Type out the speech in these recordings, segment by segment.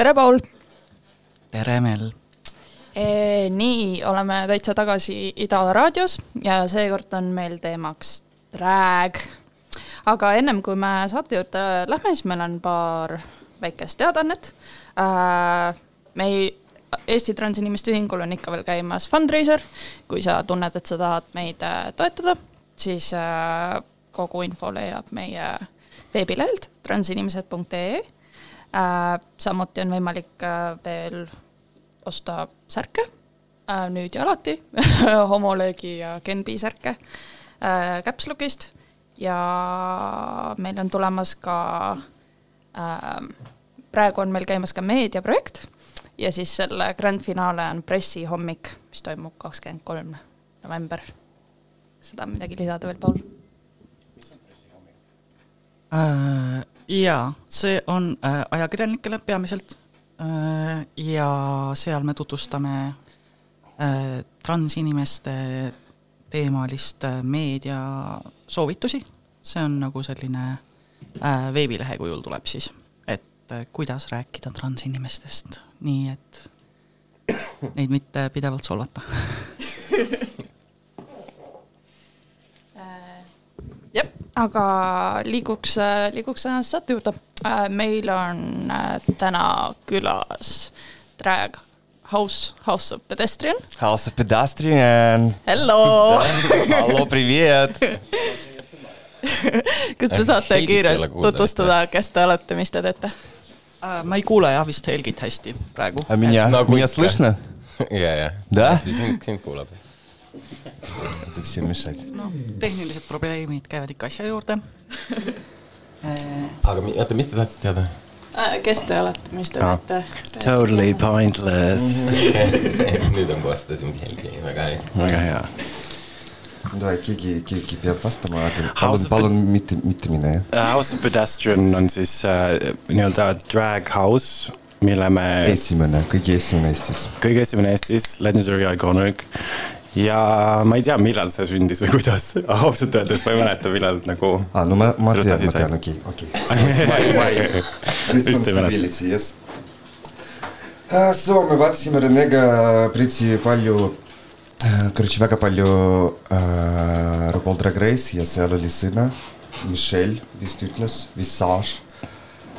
tere, Paul! tere, Mel! nii, oleme täitsa tagasi Ida raadios ja seekord on meil teemaks drag. aga ennem kui me saate juurde lähme, siis meil on paar väikest teadaannet. meil Eesti Transinimeste Ühingul on ikka veel käimas fundraiser, kui sa tunned, et sa tahad meid toetada, siis kogu info leiab meie veebilehelt transinimesed.ee Äh, samuti on võimalik äh, veel osta särke, äh, nüüd ja alati homolöögi ja Genbi särke Capslogist ja meil on tulemas ka, praegu on meil käimas ka meediaprojekt ja siis selle grand finaale on pressihommik, mis toimub kakskümmend kolm november. seda on midagi lisada veel, Paul? äh,? Jaa, see on äh, ajakirjanikele peamiselt äh, ja seal me tutvustame äh, transinimeste teemalist äh, meediasoovitusi, see on nagu selline äh, veebilehe kujul tuleb siis, et äh, kuidas rääkida transinimestest, nii et neid mitte pidevalt solvata aga liiguks, liiguks tänase saate juurde. Äh, meil on äh, täna külas drag House, House of Pedestrian. House of Pedestrian. Hello Hallo, привет kas te saate kiirelt tutvustada, kes te olete, mis te teete? Äh, ma ei kuule jah vist Helgit hästi praegu. Меня, меня слышно? ja, ja. Да? sind, sind kuulab Всем мешать. no tehnilised probleemid käivad ikka asja juurde aga oota, mis te tahtsite teada? kes te olete, mis te Ah. teete? Totally pointless. nüüd on kostasin Helgi väga hästi. väga hea. Davai, keegi, keegi peab vastama, aga palun, House of palun mitte, mitte mine, jah. House of Pedestrian on siis äh, nii-öelda drag house, mille me esimene, kõige esimene Eestis. kõige esimene Eestis, legendary iconic. ja ma ei tea, millal see sündis või kuidas, ausalt öeldes ma ei mäleta, millal nagu. aa, no ma, ma Sellest tean, asi ma sai. tean, okei, okei. Vist ei mäleta. Responsibility, yes. Uh, so me vaatasime Renega pretty palju uh,, короче, väga palju uh, RuPaul Drag Race ja seal oli sõna, Michelle vist ütles, Visage.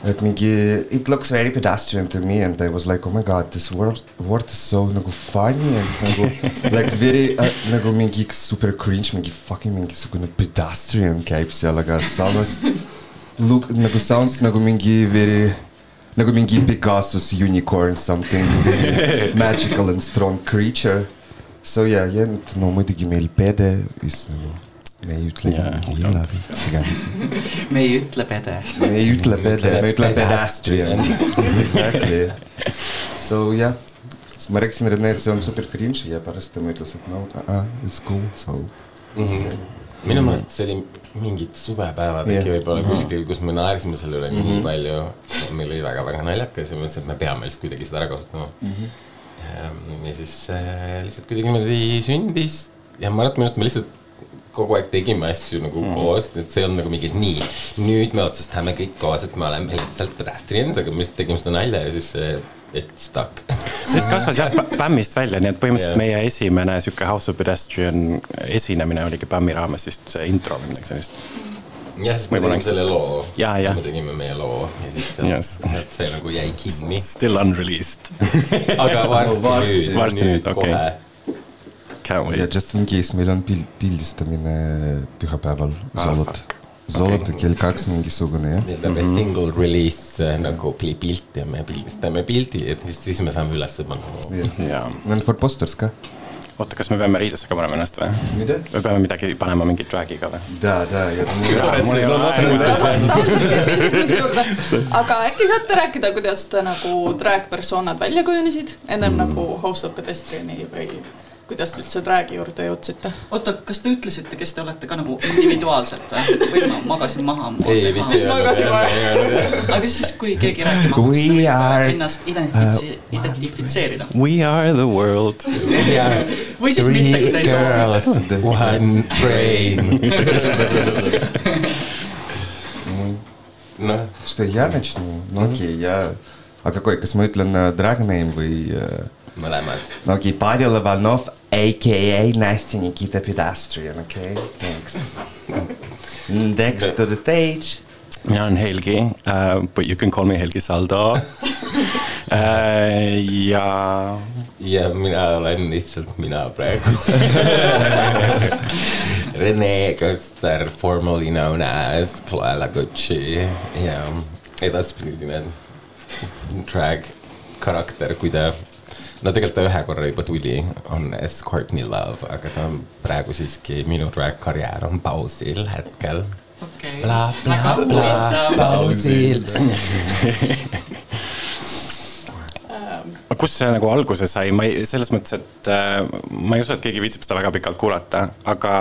et mingi, it looks very pedestrian to me and I was like, oh my god, this word, word is so nagu funny and nagu like very uh, nagu mingi super cringe, mingi fucking mingisugune pedestrian käib seal, aga samas look nagu sounds nagu mingi very nagu mingi Pegasus unicorn something very magical and strong creature. So yeah, ja nüüd no muidugi meil pede, mis nagu me ei ütle Jaa, lilla või mis iganes. me ei ütle pede. me ei ütle pede, me ütleme pedestrian. Exactly. So jah, siis ma rääkisin Rene, et see on super cringe ja pärast tema ütles, et no uh, it's cool, so minu meelest see oli mingid suvepäevad äkki Jah. võib-olla kuskil, kus me naersime selle üle nii palju. meil oli väga-väga naljakas ja ma mõtlesin, et me peame lihtsalt kuidagi seda ära kasutama. ja siis äh, lihtsalt kuidagi niimoodi sündis ja ma arvan, et minu arust me lihtsalt kogu aeg tegime asju nagu mm. koos, et see on nagu mingi, et nii, nüüd me otsustame kõik koos, et me oleme lihtsalt pedestrians, aga me lihtsalt tegime seda nalja ja siis see it stuck. see vist kasvas jah bämmist välja, nii et põhimõtteliselt Jah. meie esimene sihuke House of Pedestrian esinemine oligi bämmi raames vist see intro või midagi sellist. jah, sest me tegime selle loo. Me tegime meie loo ja siis Yes. sealt see nagu jäi kinni. Still unreleased aga varsti Varsti- nüüd, varsti nüüd, okei. kohe. Can't ja wait. just in case meil on pild, pildistamine pühapäeval Ah, Zolot. Zolot Okei. kell kaks mingisugune jah meil peab mm -hmm. single release äh, nagu pilt ja me pildistame pildi, et siis, siis me saame üles panna. jaa, And for posters ka. oota, kas me peame riidesse ka panema ennast või? või peame midagi panema mingit drag'iga või? da, da ja. aga äkki saate rääkida, kuidas te nagu drag persoonad välja kujunesid ennem mm. nagu House of Pedestriani või kuidas te üldse drag'i juurde jõudsite? oota, kas te ütlesite, kes te olete ka nagu individuaalselt või ? või ma magasin maha ? ei, vist ei magasin maha. aga siis , kui keegi rääkima hakkaks , We te võite are- ennast identifitsi- , identifitseerida . We are the world . või siis mitte , kui te ei soovi . one brain . noh , Что я начну? Ну окей, я aga kui, kas ma ütlen uh, drag name või uh, mõlemad. no okei okay,, Pavel Ivanov, AKA Nastja Nikita Pedestrian, okei okay,, thanks. Next to the stage. mina olen Helgi uh,, but you can call me Helgi Saldo uh. ja ja mina olen lihtsalt mina praegu. Rene Köster, formerly known as Cloella Gucci ja edaspidine drag karakter, kui ta no tegelikult ta ühe korra juba tuli, on S Courtney Love, aga ta on praegu siiski minu drag karjäär on pausil hetkel okei okay.. pausil. kust see nagu alguse sai, ma ei, selles mõttes, et äh, ma ei usu, et keegi viitsib seda väga pikalt kuulata, aga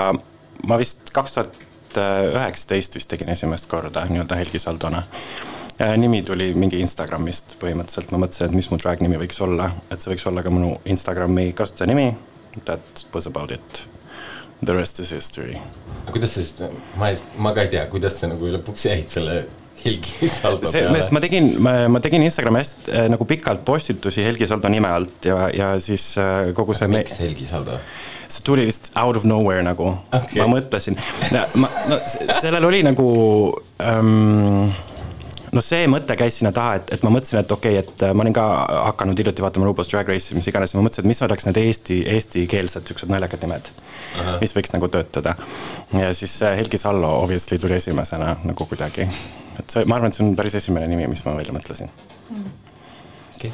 ma vist kaks tuhat üheksateist vist tegin esimest korda nii-öelda Helgi Saldona. Nimi tuli mingi Instagramist põhimõtteliselt, ma mõtlesin, et mis mu drag nimi võiks olla, et see võiks olla ka minu Instagrami kasutajanimi. That was about it. The rest is history. kuidas sa siis, ma ei, ma ka ei tea, kuidas sa nagu lõpuks jäid selle Helgi Saldo see, peale ma tegin, ma tegin Instagrami hästi äh, nagu pikalt postitusi Helgi Saldo nime alt ja, ja siis äh, kogu see miks Helgi Saldo? see tuli lihtsalt out of nowhere nagu okay., ma mõtlesin, ma, no sellel oli nagu ähm, no see mõte käis sinna taha, et, et ma mõtlesin, et okei okay,, et äh, ma olin ka hakanud hiljuti vaatama RuPaul's Drag Race'i, mis iganes ma mõtlesin, et mis oleks need eesti, eestikeelsed siuksed naljakad nimed, mis võiks nagu töötada. ja siis äh, Helgi Sallo obviously tuli esimesena nagu kuidagi, et see, ma arvan, et see on päris esimene nimi, mis ma välja mõtlesin. okay..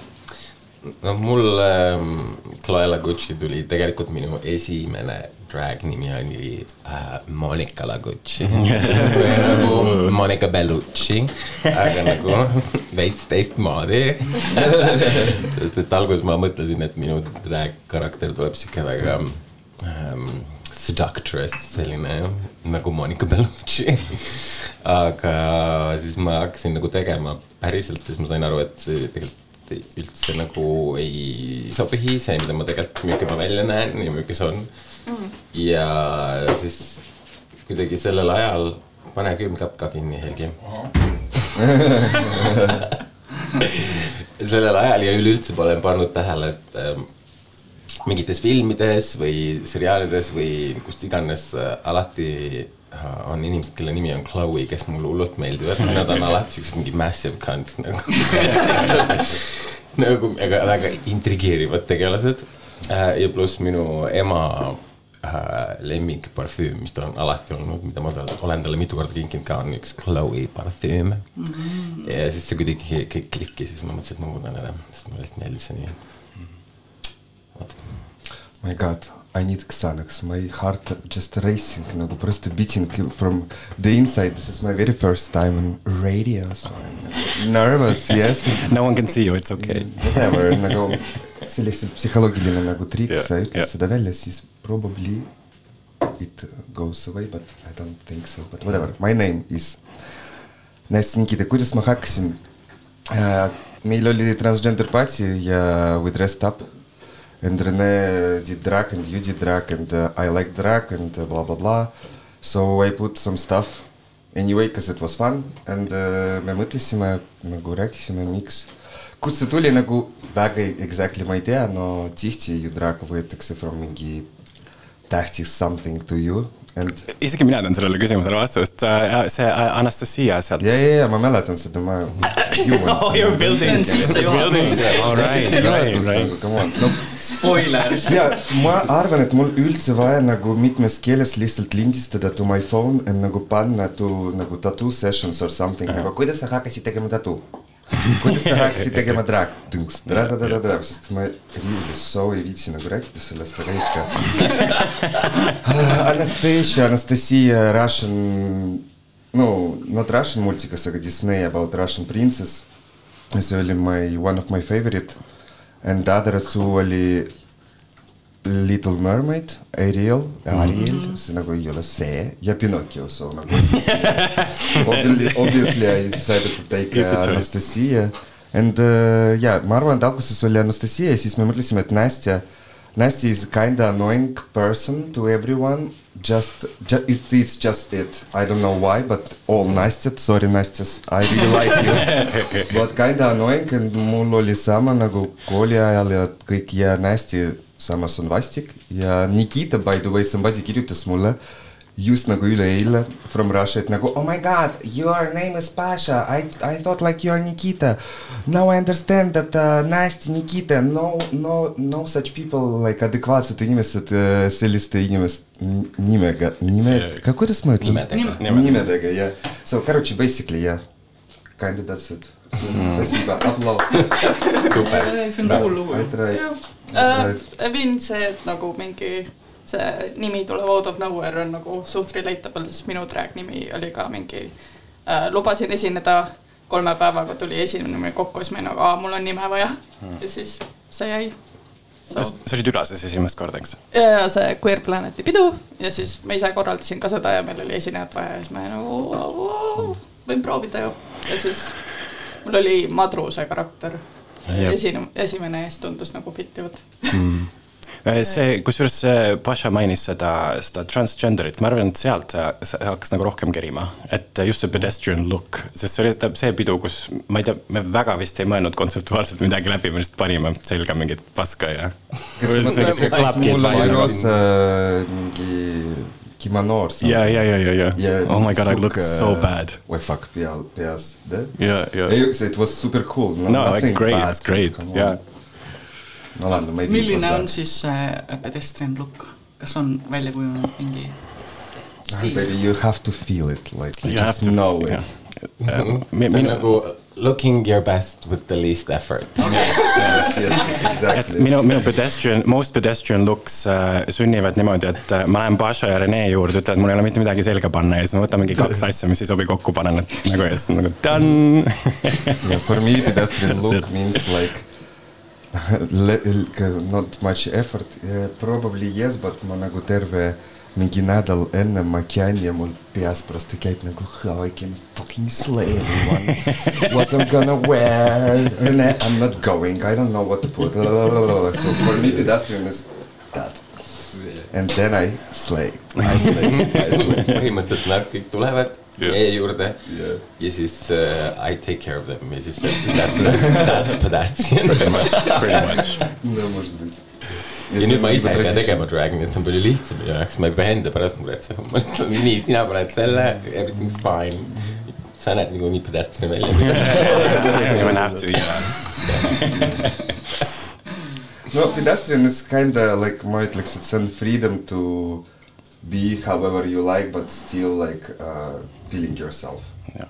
no mul ähm, Cloella Gucci tuli tegelikult minu esimene drag nimi oli äh, Monica La Gucci nagu Monica Bellucci, aga nagu veits teistmoodi. sest et alguses ma mõtlesin, et minu drag karakter tuleb sihuke väga ähm, seductress, selline nagu Monica Bellucci. aga siis ma hakkasin nagu tegema päriselt ja siis ma sain aru, et see tegelikult üldse nagu ei sobi see, mida ma tegelikult, milline ma välja näen ja milline see on mm.. ja siis kuidagi sellel ajal, pane külmkapp ka kinni, Helgi. sellel ajal ja üleüldse ma olen pannud tähele, et ähm, mingites filmides või seriaalides või kust iganes äh, alati äh, on inimesed, kelle nimi on Chloe, kes mulle hullult meeldivad, nad on alati siuksed mingi massive cunts nagu nagu väga, väga intrigeerivad tegelased. ja pluss minu ema äh, lemmikparfüüm , mis tal on alati olnud , mida ma tal, olen talle mitu korda kinkinud ka , on üks Chloe parfüüm mm . -hmm. ja siis see kuidagi kõik klikkis ja siis ma mõtlesin , et ma muudan ära , sest mulle lihtsalt meeldis see nii . vot My god , I need Xanax , my heart just racing nagu просто beating from the inside , this is my very first time on radio , so I am nagu nervous , yes . no one can see you , it's okay . Whatever , nagu lihtsalt psühholoogiline nagu trikk yeah,, sa ütled yeah. seda välja, siis probably it goes away, but I don't think so, but whatever, my name is Nest Nikita, kuidas ma hakkasin äh,? meil oli transgender party ja we dressed up and Rene did drag and you did drag and uh, I like drag and uh, blah blah blah. So I put some stuff anyway because it was fun and uh, me mõtlesime nagu rääkisime, miks, kust see tuli nagu väga exactly ma ei tea, no tihti ju drag võetakse from mingi tähtis something to you and isegi mina tean sellele küsimusele vastust, see Anastasia sealt. ja, ja, ja ma mäletan seda, ma. Oh, you're building. Building. Spoiler. ja ma arvan, et mul üldse vaja nagu mitmes keeles lihtsalt lindistada to my phone and nagu panna to nagu tattoo sessions or something nagu kuidas sa hakkasid tegema tattoo. Kuidas sa hakkasid tegema drag, tõnks, sest ma really so ei viitsi nagu rääkida sellest, aga ikka. Anastasia, Anastasia Russian, no not Russian multikas, aga Disney about Russian princess. see oli my one of my favorite and the other two oli Little Mermaid, Ariel, Ariel, see nagu ei ole see ja Pinocchio, so nagu obviously, obviously I decided to take Easy uh, choice. Anastasia and uh, ja ma arvan, et alguses oli Anastasia ja siis me mõtlesime, et Nastja Nasty is kind of annoying person to everyone. Just, ju- it, it's just it. I don't know why, but all Nastjad, sorry Nastjas, I really like you. but kind of annoying and mul oli sama nagu kooli ajal ja kõik ja Nasty samas on vastik ja Nikita by the way, somebody kirjutas mulle just nagu üleeile from Russia, et nagu oh my god, your name is Pasha, I, I thought like you are Nikita. Now I understand that uh, Nasti, Nikita, no, no, no such people like adekvaatsed inimesed uh, selliste inimest n- nimega, nime, kuidas ma ütlen? Nimedega. nimedega, jah. So короче, basically jah yeah. kind of that's it. Спасибо, aplaus. super . see on cool lugu I . tried. äh, . Vin see , et nagu mingi see nimi tuleb out of nowhere on nagu suht relatable , sest minu track nimi oli ka mingi äh, , lubasin esineda , kolme päevaga tuli esinemine kokku , siis ma olin nagu , aa , mul on nime vaja ja siis see jäi . sa olid Ülases esimest korda , eks ? ja , ja see Queer Planeti pidu ja siis ma ise korraldasin ka seda ja meil oli esinejat vaja ja siis ma olin nagu "Vau, vau, võin proovida ju . ja siis mul oli Madru see karakter. Esine-, esimene ees tundus nagu fittivat. Äh, see, kusjuures see Pasha mainis seda, seda transgenderit, ma arvan, et sealt see hakkas nagu rohkem kerima. et just see pedestrian look, sest see oli see pidu, kus ma ei tea, me väga vist ei mõelnud kontseptuaalselt midagi läbi, me lihtsalt panime selga mingit paska ja. kas sa mõtled, kas mul oli roosa mingi kimono or something. Yeah, yeah, yeah, yeah, yeah. yeah oh my god, took, I looked so uh, bad. Wait, fuck, PSD. Yeah, yeah. It was super cool. No, no like great, bad, it's great, yeah. no Lando, maybe milline on that. siis äh, pedestrian look, kas on välja kujunenud mingi ah, stiil? You have to feel it, like you, you just know it yeah see on nagu looking your best with the least effort. Yes, yes, et exactly. minu, minu pedestrian, most pedestrian looks äh, sünnivad niimoodi, et äh, ma lähen Paša ja Rene juurde, ütlen, et mul ei ole mitte midagi selga panna ja siis ma võtan mingi kaks asja, mis ei sobi kokku, panen nad nagu ja siis on nagu done. Yeah, for me, pedestrian look means like not much effort uh,. Probably yes, but ma nagu terve mingi nädal enne ma käin ja mul peas prosta käib nagu how I can fucking slay everyone . What I m gonna wear , I m not going , I don't know what to put . So for me pedestrian is that . And then I slay , I slay , I slay . põhimõtteliselt nad kõik tulevad Jah. meie juurde Jah. ja siis uh, I take care of them ja siis see that's, that's pedestrian . Pretty much . no может быть . ja nüüd ma ise ei pea tegema drag'i, nii et see on palju lihtsam minu jaoks, ma ei pea enda pärast muretsema. ma ütlen nii, sina paned selle, everything's fine. sa näed niikuinii pedestrian välja. You don't have to, yeah. no pedestrian is kinda like ma ütleks, et see on freedom to be however you like but still like uh, feeling yourself Jah.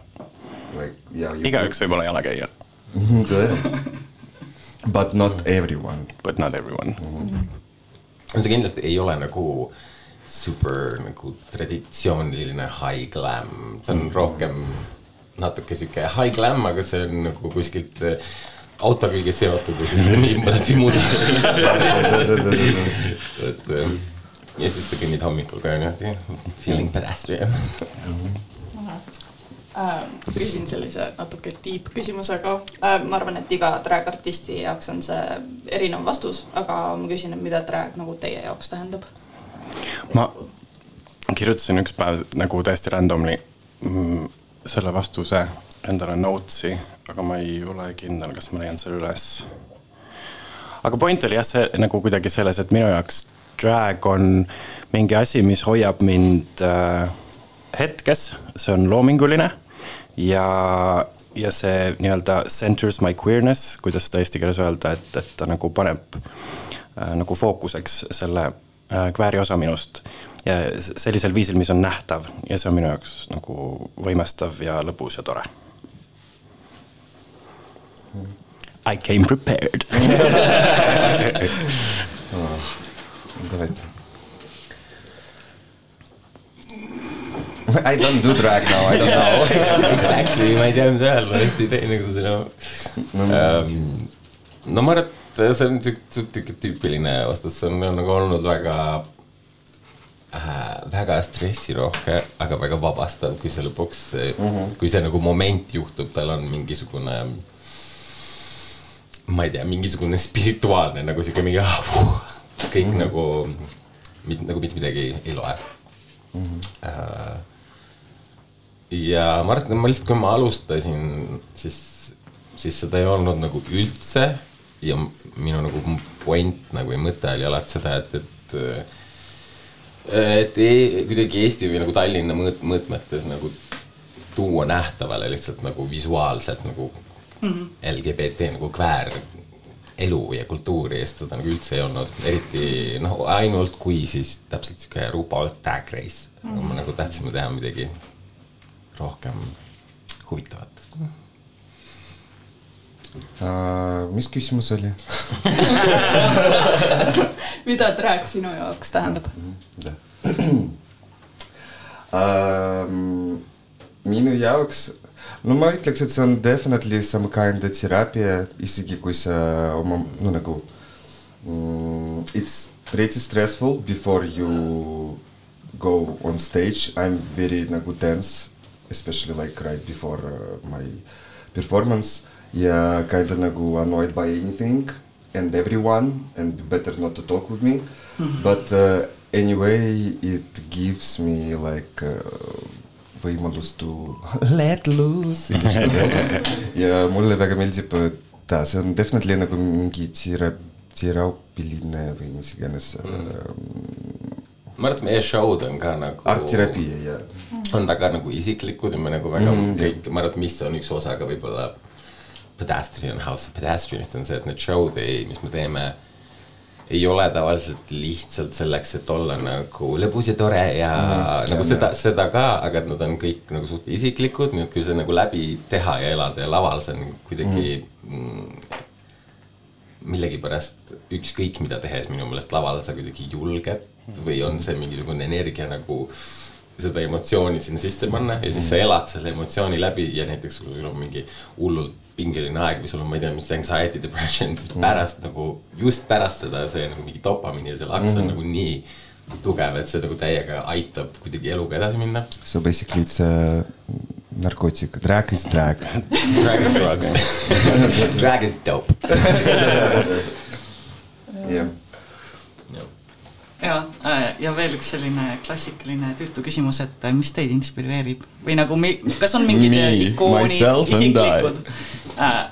like yeah you igaüks võib olla jalakäija, tõe but not everyone but not everyone. see kindlasti ei ole nagu super nagu traditsiooniline high glam, ta on rohkem natuke sihuke high glam, aga see on nagu kuskilt äh, auto külge seotud ja siis läbi muda. et äh, ja siis sa kõnnid hommikul ka niimoodi feeling pedestrian. Äh, küsin sellise natuke deep küsimuse ka äh,. ma arvan, et iga drag artisti jaoks on see erinev vastus, aga ma küsin, et mida drag nagu teie jaoks tähendab? ma kirjutasin üks päev nagu täiesti randomly mm, selle vastuse endale notes'i, aga ma ei ole kindel, kas ma leian selle üles. aga point oli jah, see nagu kuidagi selles, et minu jaoks drag on mingi asi, mis hoiab mind äh, hetkes, see on loominguline ja, ja see nii-öelda centers my queerness, kuidas seda eesti keeles öelda, et, et ta nagu paneb äh, nagu fookuseks selle äh, kvääri osa minust. ja sellisel viisil, mis on nähtav ja see on minu jaoks nagu võimestav ja lõbus ja tore. I came prepared. tere. I don't do drag now I don't know Exactly, ma ei tea, mida öelda, hästi ei tee nagu seda um,. no ma arvan, et see on sihuke tüüpiline vastus, see on nagu olnud väga äh, väga stressirohke, aga väga vabastav, kui see lõpuks mm, -hmm. kui see nagu moment juhtub, tal on mingisugune ma ei tea, mingisugune spirituaalne nagu sihuke mingi puh, kõik mm -hmm. nagu, nagu mitte midagi ei loe mm. -hmm. Ja ma arvan, et ma lihtsalt, kui ma alustasin, siis, siis seda ei olnud nagu üldse ja minu nagu point nagu ja mõte oli alati seda, et, et et e, kuidagi Eesti või nagu Tallinna mõõt-, mõõtmetes nagu tuua nähtavale lihtsalt nagu visuaalselt nagu mm -hmm. LGBT nagu kväär elu ja kultuuri eest seda nagu üldse ei olnud, eriti noh, ainult kui siis täpselt sihuke RuPaul Drag Race mm, -hmm. nagu tahtsime teha midagi rohkem huvitavat uh,. mis küsimus oli mida drag sinu jaoks tähendab uh,? minu jaoks, no ma ütleks, et see on definitely some kind of teraapia, isegi kui sa oma, no nagu mm, it's pretty stressful before you go on stage. I'm very nagu tense, especially like right before uh, my performance. Yeah, kind of nagu annoyed by anything and everyone and better not to talk with me. But uh, anyway, it gives me like uh, võimalus to let loose. Ja mulle väga meeldib ta, see on definitely nagu mingi tira-, teraapiline või mis iganes mm.. Ma arvan, et meie show'd on ka nagu. artteraapia, jah. on väga nagu isiklikud ja me nagu väga mm, kõik, ma arvan, et mis on üks osa ka võib-olla Pedestrian House of Pedestrianist on see, et need show'd ei, mis me teeme ei ole tavaliselt lihtsalt selleks, et olla nagu lõbus ja tore ja mm, nagu ja, seda, seda ka, aga et nad on kõik nagu suht isiklikud, nii et kui see nagu läbi teha ja elada ja laval, see on kuidagi mm. millegipärast ükskõik mida tehes minu meelest laval sa kuidagi julged või on see mingisugune energia nagu seda emotsiooni sinna sisse panna ja siis sa elad selle emotsiooni läbi ja näiteks kui sul on mingi hullult pingeline aeg või sul on, ma ei tea, mis anxiety, depression, siis mm. pärast nagu, just pärast seda see nagu mingi dopamiini ja see laks mm. on nagu nii tugev, et see nagu täiega aitab kuidagi eluga edasi minna. So basically it's a narkotik, drag is drag drag is drugs drag is dope. jah ja, äh, ja veel üks selline klassikaline tüütu küsimus, et äh, mis teid inspireerib? Või nagu, kas on mingid Me, ikoonid, isiklikud äh,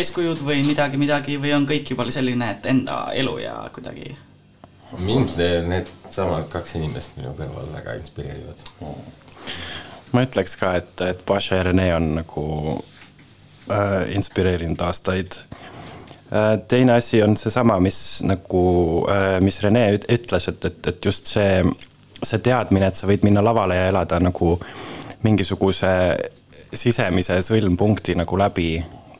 eeskujud või midagi, midagi või on kõik juba selline, et enda elu ja kuidagi? mind needsamad kaks inimest minu kõrval väga inspireerivad. Ma ütleks ka, et, et Paša ja Rene on nagu äh, inspireerinud aastaid. Äh, teine asi on seesama, mis nagu, äh, mis Rene ütles, et, et, et just see, see teadmine, et sa võid minna lavale ja elada nagu mingisuguse sisemise sõlmpunkti nagu läbi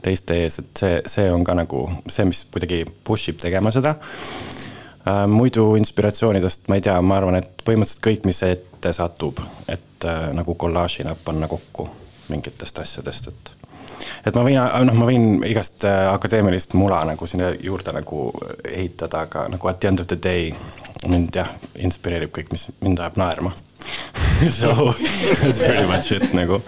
teiste ees, et see, see on ka nagu see, mis kuidagi push ib tegema seda. Äh, muidu inspiratsioonidest ma ei tea, ma arvan, et põhimõtteliselt kõik, mis ette satub, et nagu kollaažina panna kokku mingitest asjadest, et et ma võin, noh, ma võin igast äh, akadeemilist mula nagu sinna juurde nagu ehitada, aga nagu at the end of the day mind jah, inspireerib kõik, mis mind ajab naerma So that's pretty much it nagu.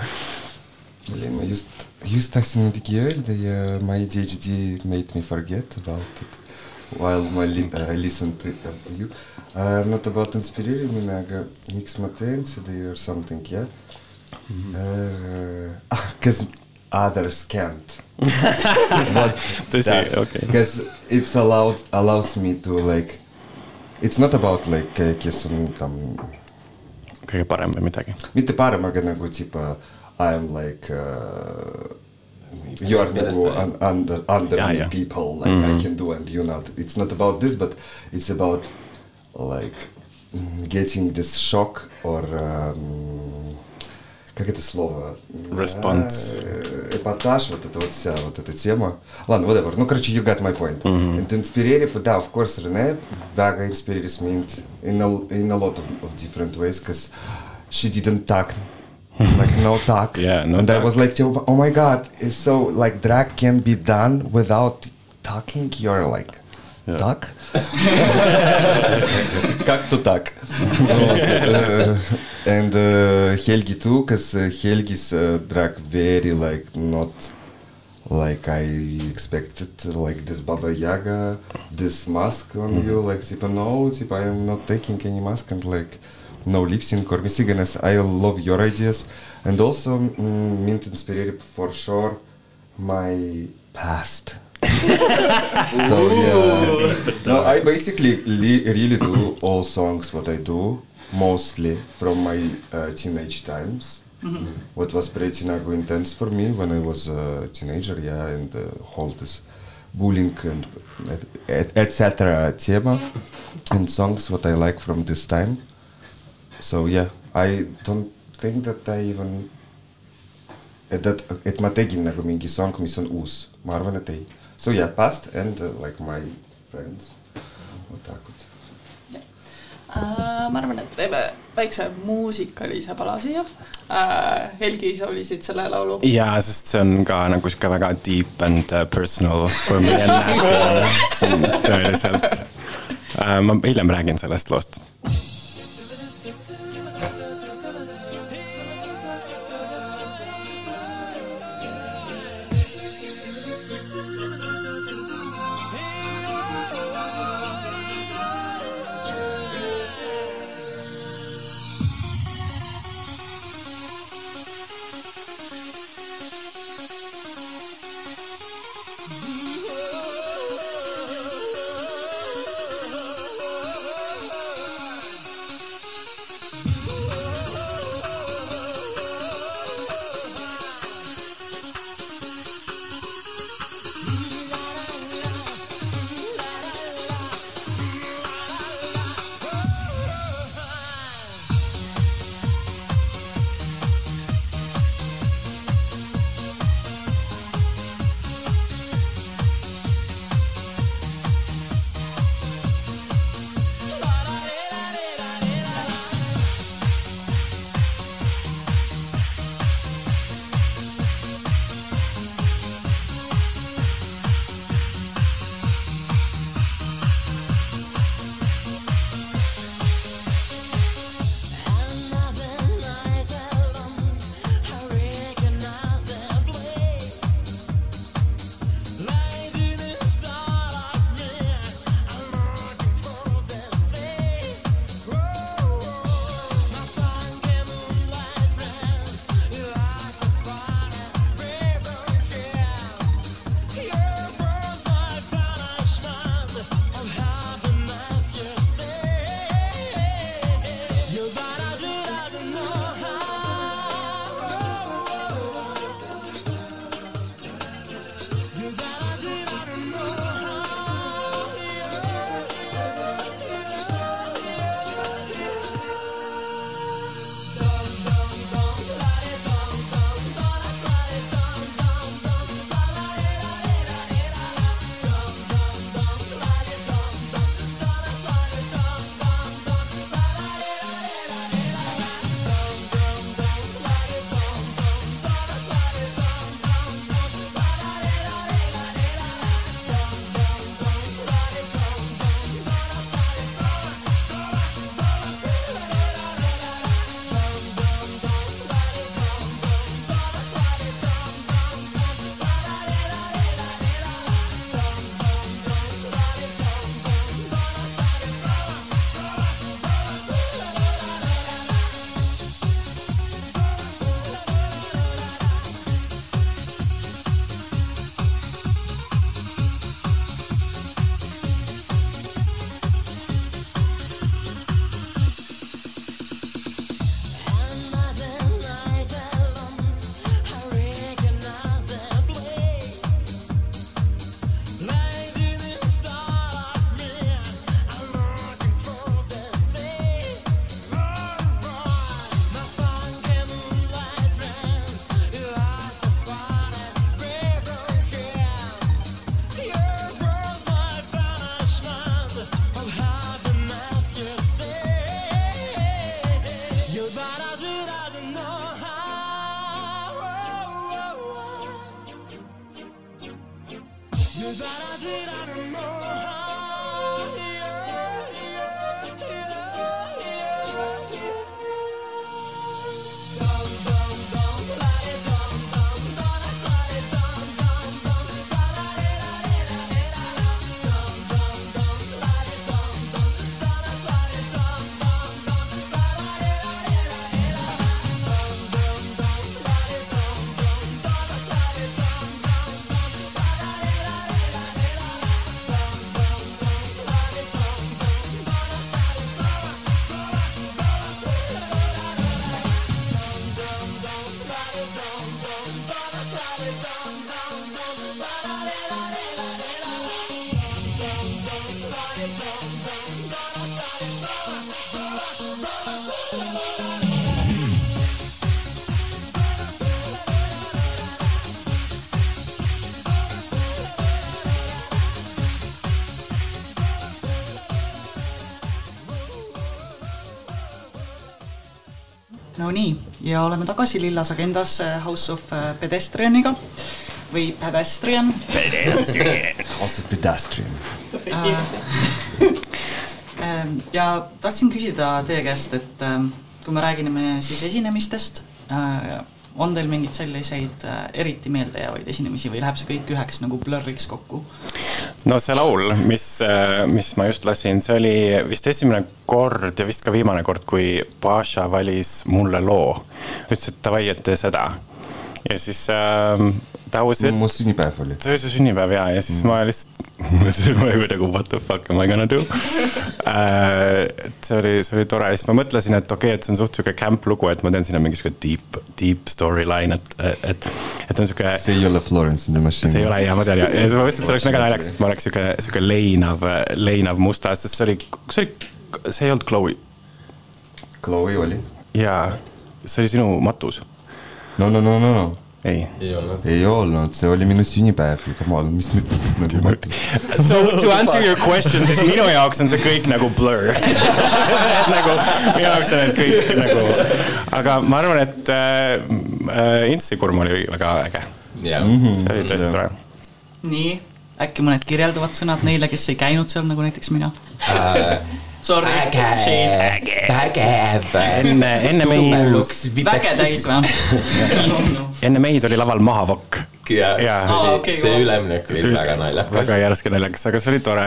Блин, ma just, just tahtsin midagi öelda ja my ADHD made me forget about it while ma li uh, listen to you uh,. Not about inspireerimine, aga miks ma teen seda or something, jah yeah? mm -hmm. uh,. ah, kas others can't. tõsi, okei. Because it's allowed, allows me to like, it's not about like, kes on tam. kõige parem või midagi. mitte parem, aga nagu tipa I am like uh, you are nagu un, under under ja, ja. people like mm -hmm. I can do and you not. It's not about this, but it's about like getting this shock or um, как это слово? Response. Эпатаж, вот это вот вся вот эта тема. Ладно, whatever. Ну, короче, you got my point. Mm-hmm. And inspireerib, да, of course, Rene väga inspireeris mind in a, in a lot of, of different ways, because she didn't talk like no talk. yeah, no and talk. I was like, oh my god, it's so like drag can be done without talking. You're like yeah. duck. как то так. and uh, Helgi too, because uh, Helgi's uh, drag very like not like I expected, like this Baba Yaga, this mask on you, like типа no, типа I am not taking any mask and like no lip sync or mis iganes. I love your ideas and also mm, mind inspireerib for sure my past. so yeah, no, I basically really do all songs what I do mostly from my uh, teenage times. What was pretty nagu intense for me when I was a teenager, yeah, and uh, all this bullying and et- etc. tema and songs what I like from this time. So yeah, I don't think that I even et, et, et ma tegin nagu mingi song, mis on uus, ma arvan, et ei. So yeah, past and uh, like my friends. vot Äh, ma arvan, et teeme väikse muusikalise pala siia äh,. Helgi, sa valisid selle laulu. jaa, sest see on ka nagu sihuke väga deep and uh, personal for me and nasty. see on tõeliselt uh,. ma hiljem räägin sellest loost. Ja oleme tagasi Lillas Agendas äh, House of äh, Pedestrianiga või Pedestrian. House of Pedestrian. Ähm, ja tahtsin küsida teie käest, et ähm, kui me räägime siis esinemistest, äh, on teil mingeid selliseid äh, eriti meeldejäävaid esinemisi või läheb see kõik üheks nagu blurriks kokku? no see laul, mis, mis ma just lasin, see oli vist esimene kord ja vist ka viimane kord, kui Paša valis mulle loo. ütles, et davai, et tee seda. ja siis äh, was it. mu sünnipäev oli. see oli su sünnipäev ja, ja siis mm. ma lihtsalt ma olin nagu what the fuck am I gonna do uh,. see oli, see oli tore ja siis ma mõtlesin, et okei okay,, et see on suht sihuke camp lugu, et ma teen sinna mingi sihuke deep, deep storyline, et, et, et on sihuke. see ei ole Florence in the Machine. see ei ole ja ma tean ja, ja ma mõtlesin, et see oleks väga naljakas, et ma oleks sihuke, sihuke leinav, leinav mustas, sest see oli, see oli, see ei olnud Chloe. Chloe oli. jaa, see oli sinu matus. no, no, no, no, no ei. ei olnud. see oli minu sünnipäev, on, mis mõttes nagu So to answer your question, siis minu jaoks on see kõik nagu blur nagu minu jaoks on need kõik nagu, aga ma arvan, et äh, Instikurm oli väga äge. see oli tõesti tore. nii, äkki mõned kirjeldavad sõnad neile, kes ei käinud seal, nagu näiteks mina äh, Sorry, äge, vägev. enne, enne meid. väge täis või? enne meid oli laval Mahavokk. ja, ja. see, oli, okay, see üleminek oli väga naljakas. väga järsk ja naljakas, aga see oli tore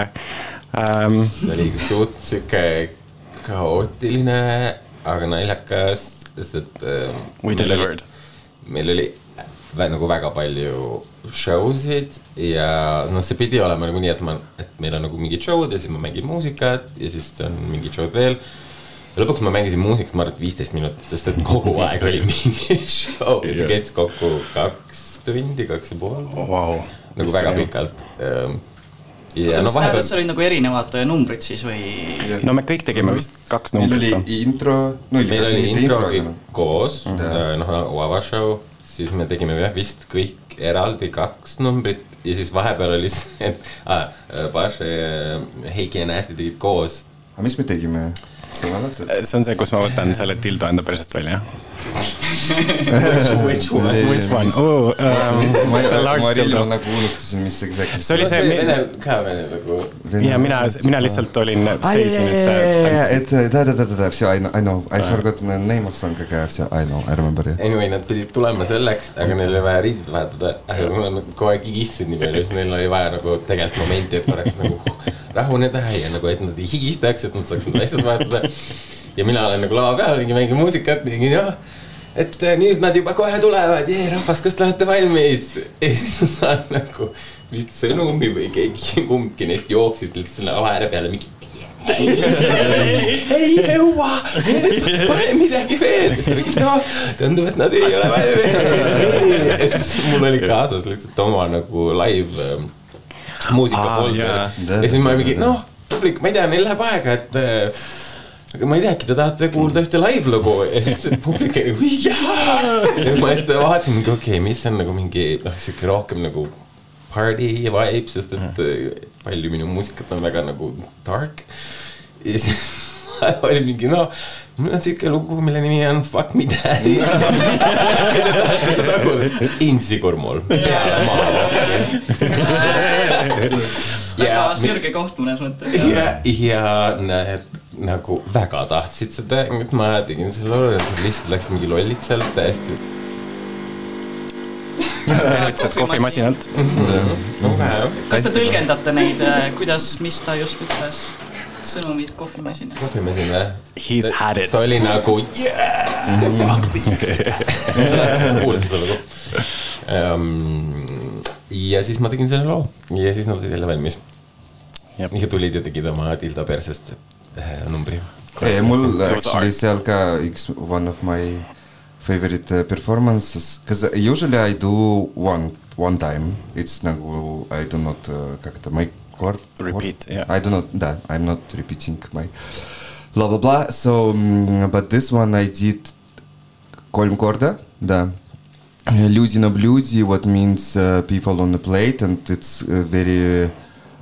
um.... see oli suht sihuke kaootiline, aga naljakas, sest et äh,. We delivered. meil oli nagu väga palju show sid ja noh, see pidi olema nagu nii, et ma, et meil on nagu mingid show'd ja siis ma mängin muusikat ja siis on mingid show'd veel. ja lõpuks ma mängisin muusikat, ma arvan, et viisteist minutit, sest et kogu aeg oli mingi show ja see kestis kokku kaks tundi, kaks ja pool wow.. nagu väga pikalt ehm, ja no vahepeal. kas olid nagu erinevad äh, numbrid siis või? no me kõik tegime vist kaks numbrit. meil oli intro. meil oli intro kõik koos, äh, noh nagu avashow siis me tegime jah vist kõik eraldi kaks numbrit ja siis vahepeal oli see, et ah, Paše ja Heiki ja Näästi tegid koos. aga mis me tegime? Eh, see on see, kus ma võtan selle tildo enda persest välja Which one? Which one? oo, um, the large dildo. ma nagu unustasin, mis see exactly. see oli see. Vene, ka Vene lugu. ja mina, mina lihtsalt olin. et ta-ta-ta-ta, I know, I know, I äh. forgot the name of song, aga I know, I remember. Anyway, nad pidid tulema selleks, aga neil oli vaja riided vahetada, aga nad kogu aeg higistasid nii palju, siis neil oli vaja nagu tegelikult momenti, et oleks nagu rahuneda ja nagu, et nad ei higistaks, et nad saaks need asjad vahetada. ja mina olen nagu lava peal, mingi mängin muusikat, mingi jah et äh, nüüd nad juba kohe tulevad, jee rahvas, kas te olete valmis? ja siis ma saan nagu vist sõnumi või keegi, kumbki neist jooksis lihtsalt selle ala ääre peale mingi. ei jõua, pane midagi veel. noh, tundub, et nad ei ole valmis. ja siis mul oli kaasas lihtsalt oma nagu live ähm, muusika folder ah, ja siis ma mingi noh, publik, ma ei tea, neil läheb aega, et äh, aga ma ei tea, äkki te tahate kuulda ühte live lugu ja siis publik oli nagu jaa. ja ma siis vaatasin, okei okay,, mis on nagu mingi noh, sihuke rohkem nagu party vibe, sest et äh, palju minu muusikat on väga nagu dark. ja siis oli mingi noh, mul on siuke lugu, mille nimi on Fuck me daddy. nagu intsikurmul peale maha väga sirge koht mõnes mõttes. ja, ja näed nagu väga tahtsid seda, et ma tegin selle loo ja lihtsalt läks mingi lolliks sealt täiesti. tervitused kohvimasinalt. kas te tõlgendate neid, äh, kuidas, mis ta just ütles? sõnumid kohvimasinas. kohvimasin või? He's had it. ta oli nagu yeah, fuck me. kuulasin seda lugu Ehm, ja siis ma tegin selle loo ja siis nad olid jälle valmis. ja tulid ja tegid oma Tilda persest numbri. mul actually seal ka üks one of my favorite uh, performances, because usually I do one one time, it's nagu I do not uh, как это my chord. Repeat, yeah. I do not, да, I'm not repeating my blah blah blah. So um, but this one I did kolm korda, да. Люди на блюде, what means uh, people on the plate, and it's uh, very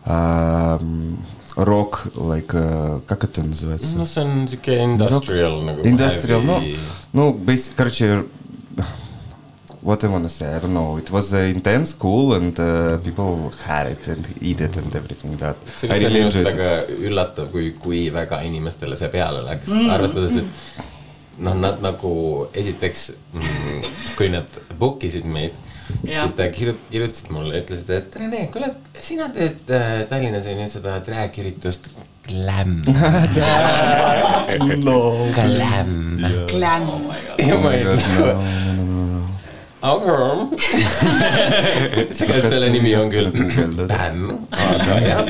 um, рок, like, uh, как это называется? no see on siuke industrial nagu . Industrial, no, no, basic, короче, what I wanna say, I don't know, it was uh, intense, cool and uh, people had it and eat it and everything that. see , I kas really oli just enjoyed it. väga üllatav , kui , kui väga inimestele see peale läks mm. , arvestades , et noh, nad nagu esiteks mm,, kui nad book isid meid, siis ta kirjut-, kirjutasid mulle, ütlesid, et Rene, kuule, sina teed äh, Tallinnas on ju seda track-üritust Glam. no. Glam. Glam. ja ma no, no, no. aga tegelikult selle nimi on küll Bäm, aga jah.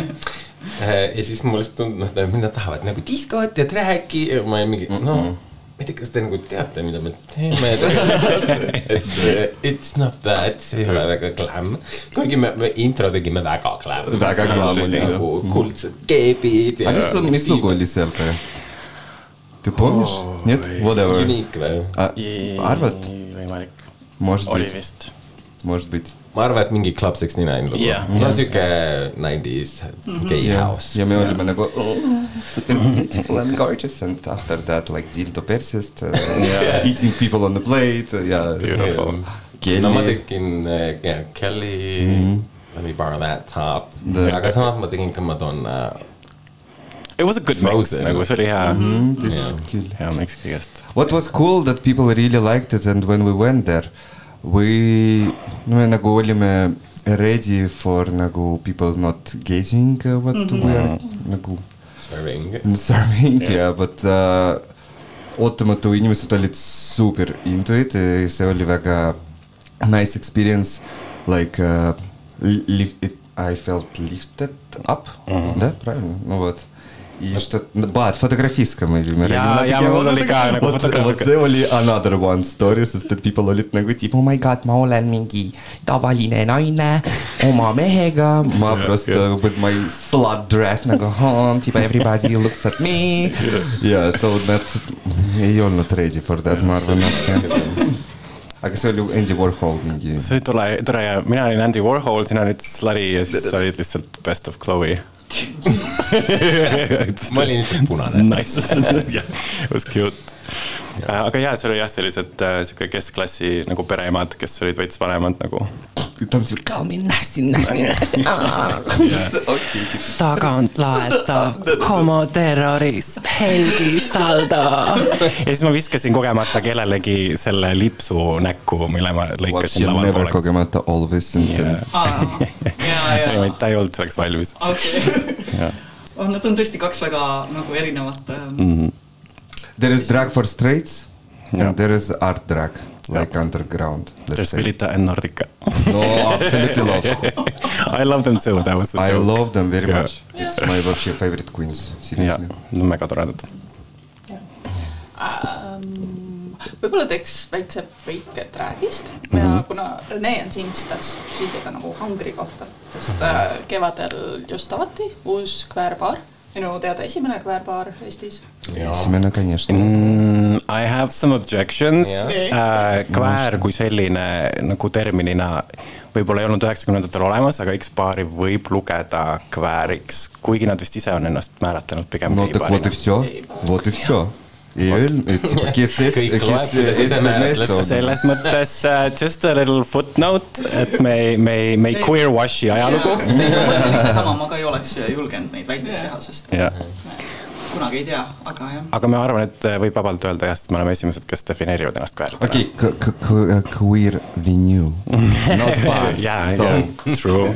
ja siis mulle tundub, noh, nad tahavad nagu diskot ja track'i ja ma olin mingi, no ma ei tea , kas te nagu teate , mida me teeme tegelikult , et eh, it's not that , see ei ole väga glam . kuigi me , me intro tegime väga glam . Väga glam oli, jah. nagu kuldsed keebid А mis, mis lugu oli seal ka ? Ты помнишь? Нет? Whatever. Unique või ? А, arvad ? võimalik , Может oli быть, vist . может быть . ma arvan, et mingi Club Sixty Nine lugu Jah. no siuke nineties gay ja, house. ja me olime nagu oh, beautiful and gorgeous and after that like dildo persest uh, Yeah. eating people on the plate ja Beautiful. Kelly no ma tegin äh, yeah, Kelly mm, -hmm. let me borrow that top The-, aga samas ma tegin ka Madonna. It was a good mix, Frozen. nagu see oli hea, lihtsalt küll. hea mix kõigest. What was cool that people really liked it and when we went there we no me nagu olime ready for nagu people not guessing uh, what mm -hmm. we are nagu Serving . serving yeah. yeah, but uh, ootamatu inimesed olid super into it , see oli väga nice experience like uh, lift it, I felt lifted up mm , -hmm. да, правильно, ну вот . И что, Бат, фотографистка мы me Jaa, jaa, mul oli ka nagu vot, fotograafika. vot see oli another one story , sest et people olid nagu tipu , oh my god , ma olen mingi tavaline naine oma mehega , ma prosta with my slut dress nagu , tipa everybody looks at me . ja so nad ei olnud ready for that , ma arvan natuke . aga see oli ju Andy Warhol mingi . see oli tore , tore ja mina olin Andy Warhol , sina olid Slutty ja siis sa olid lihtsalt Best of Chloe . ma olin lihtsalt punane. Nice, it was cute. aga jaa, seal oli jah, sellised äh, sihuke keskklassi nagu pereemad, kes olid veits vanemad nagu. Ta on siuke, call me nasty, nasty, nasty. tagantlaetav homoterrorist Helgi Saldo. ja siis ma viskasin kogemata kellelegi selle lipsu näkku, mille ma lõikasin laval pooleks. kogemata always. ja, ja, ei, ta ei olnud selleks valmis. okei. oh, nad on tõesti kaks väga nagu erinevat ähm, Mhm. There is drag for straights Yeah. and there is art drag like underground . There's Vilita and Nordica . no absolutely love . I love them too , that was the I joke . love them very Yeah. much . It's my вообще favorite queens , jaa seriously ., nad on väga toredad . Ähm, võib-olla teeks väikse väike traagist Mhm. ja kuna Rene on siin , siis tahaks küsida nagu hangri kohta , sest äh, kevadel just avati uus kväärbaar , minu teada esimene kväärbaar Eestis . esimene , конечно . Mm, I have some objections. Yeah.. kväär äh, kui selline nagu terminina võib-olla ei olnud üheksakümnendatel olemas, aga X-baari võib lugeda kvääriks, kuigi nad vist ise on ennast määratlenud pigem no, geibarina. ei öelnud, kes, kes SMS on. selles mõttes uh, just a little footnote, et me ei, me ei, me ei queer wash'i ajalugu. ma mõtlen, et seesama ma ka ei oleks julgenud neid väiteid teha, sest yeah kunagi ei tea, aga jah. aga ma arvan, et eh, võib vabalt öelda jah, sest me oleme esimesed, kes defineerivad ennast eh, queer. okei okay,, queer renew. jaa, jaa, true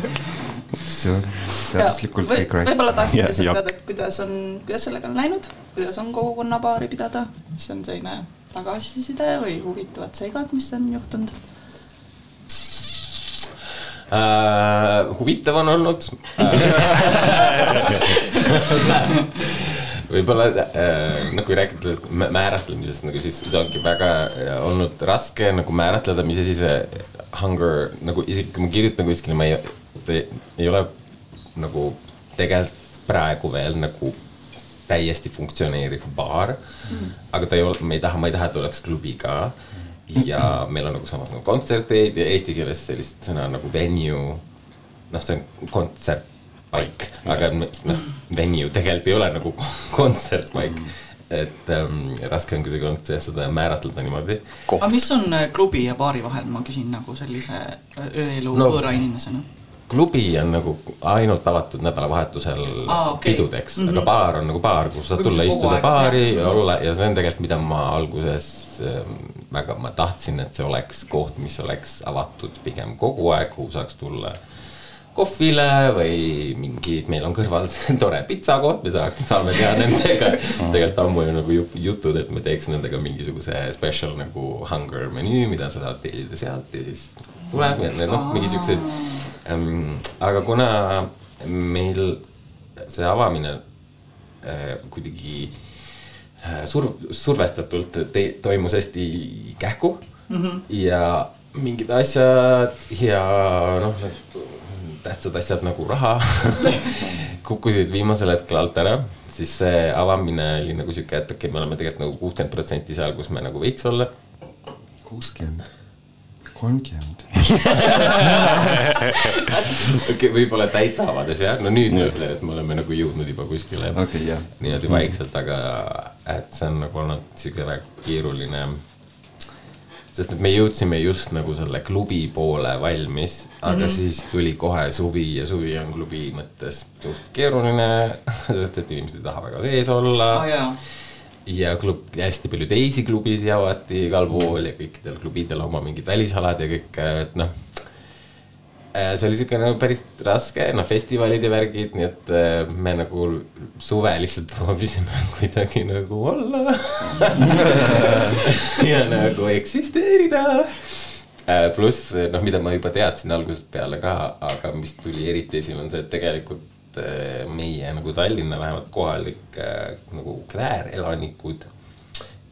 see on teaduslikult kõik right. võib-olla tahaks lihtsalt yeah, teada, et kuidas on, kuidas sellega on läinud, kuidas on kogukonnapaari pidada, mis on selline tagasiside või huvitavad seigad, mis on juhtunud uh,? huvitav on olnud uh, võib-olla äh, nagu kui rääkida sellest mä- määratlemisest nagu siis see ongi väga äh, olnud raske nagu määratleda, mis asi see hunger nagu isegi kui ma kirjutan kuskile, ma ei, ei, ole nagu tegelikult praegu veel nagu täiesti funktsioneeriv baar mm.. aga ta ei ole, ma ei taha, ma ei taha, et oleks klubi ka. ja meil on nagu samas nagu kontserteid ja eesti keeles sellist sõna nagu venue. noh, see on kontsert paik, aga noh, venue tegelikult ei ole nagu kontsertpaik. et ähm, raske on kuidagi olnud seda määratleda niimoodi. aga mis on äh, klubi ja baari vahel, ma küsin nagu sellise äh, ööelu No. võõra inimesena. klubi on nagu ainult avatud nädalavahetusel Aa, okei. pidudeks mm, Mhm. -hmm. aga baar on nagu baar, kus saad tulla istuda baari olla ja see on tegelikult, mida ma alguses ähm, väga, ma tahtsin, et see oleks koht, mis oleks avatud pigem kogu aeg, kuhu saaks tulla kohvile või mingi, meil on kõrval tore pitsakoht, me saaks, saame teha nendega tegelikult ammu ju nagu ju- jutud, et me teeks nendega mingisuguse special nagu hunger menüü, mida sa saad tellida sealt ja siis tuleb ja noh, mingi siukseid ähm,. aga kuna meil see avamine äh, kuidagi äh, surv-, survestatult te- toimus hästi kähku mm -hmm. ja mingid asjad ja noh, tähtsad asjad nagu raha kukkusid viimasel hetkel alt ära, siis see avamine oli nagu sihuke, et okei okay,, me oleme tegelikult nagu kuuskümmend protsenti seal, kus me nagu võiks olla. kuuskümmend, kolmkümmend. okei okay,, võib-olla täitsa avades jah, no nüüd ma ütlen, et me oleme nagu jõudnud juba kuskile okei, jah. niimoodi vaikselt, aga et see on nagu olnud sihuke väga keeruline. Sest et me jõudsime just nagu selle klubi poole valmis, aga mm -hmm. siis tuli kohe suvi ja suvi on klubi mõttes suht keeruline, sest et inimesed ei taha väga sees olla aa jaa, ja klub, hästi palju teisi klubisid avati igal pool ja kõikidel klubidel oma mingid välisalad ja kõik, et noh. See oli siuke nagu päris raske, noh festivalid ja värgid, nii et äh, me nagu suve lihtsalt proovisime kuidagi nagu olla ja nagu eksisteerida. pluss noh, mida ma juba teadsin algusest peale ka, aga mis tuli eriti esile, on see, et tegelikult äh, meie nagu Tallinna vähemalt kohalik äh, nagu kväärelanikud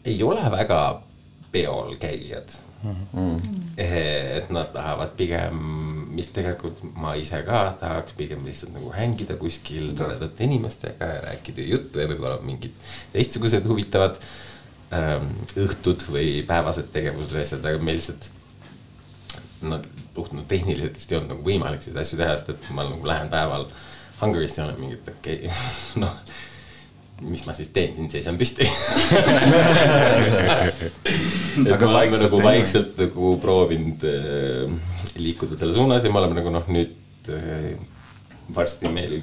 ei ole väga peol käijad mm.. et nad tahavad pigem, mis tegelikult ma ise ka tahaks pigem lihtsalt nagu hängida kuskil toredate inimestega ja rääkida juttu ja võib-olla mingid teistsugused huvitavad ähm, õhtud või päevased tegevused või asjad, aga meil lihtsalt no puht no tehniliselt vist ei olnud nagu võimalik selliseid asju teha, sest et ma nagu lähen päeval Hungary'sse ja olen mingi, et okei okay, noh mis ma siis teen siin, seisan püsti. et Aga me oleme nagu vaikselt nagu proovinud äh, liikuda selle suunas ja me oleme nagu noh, nüüd äh, varsti meil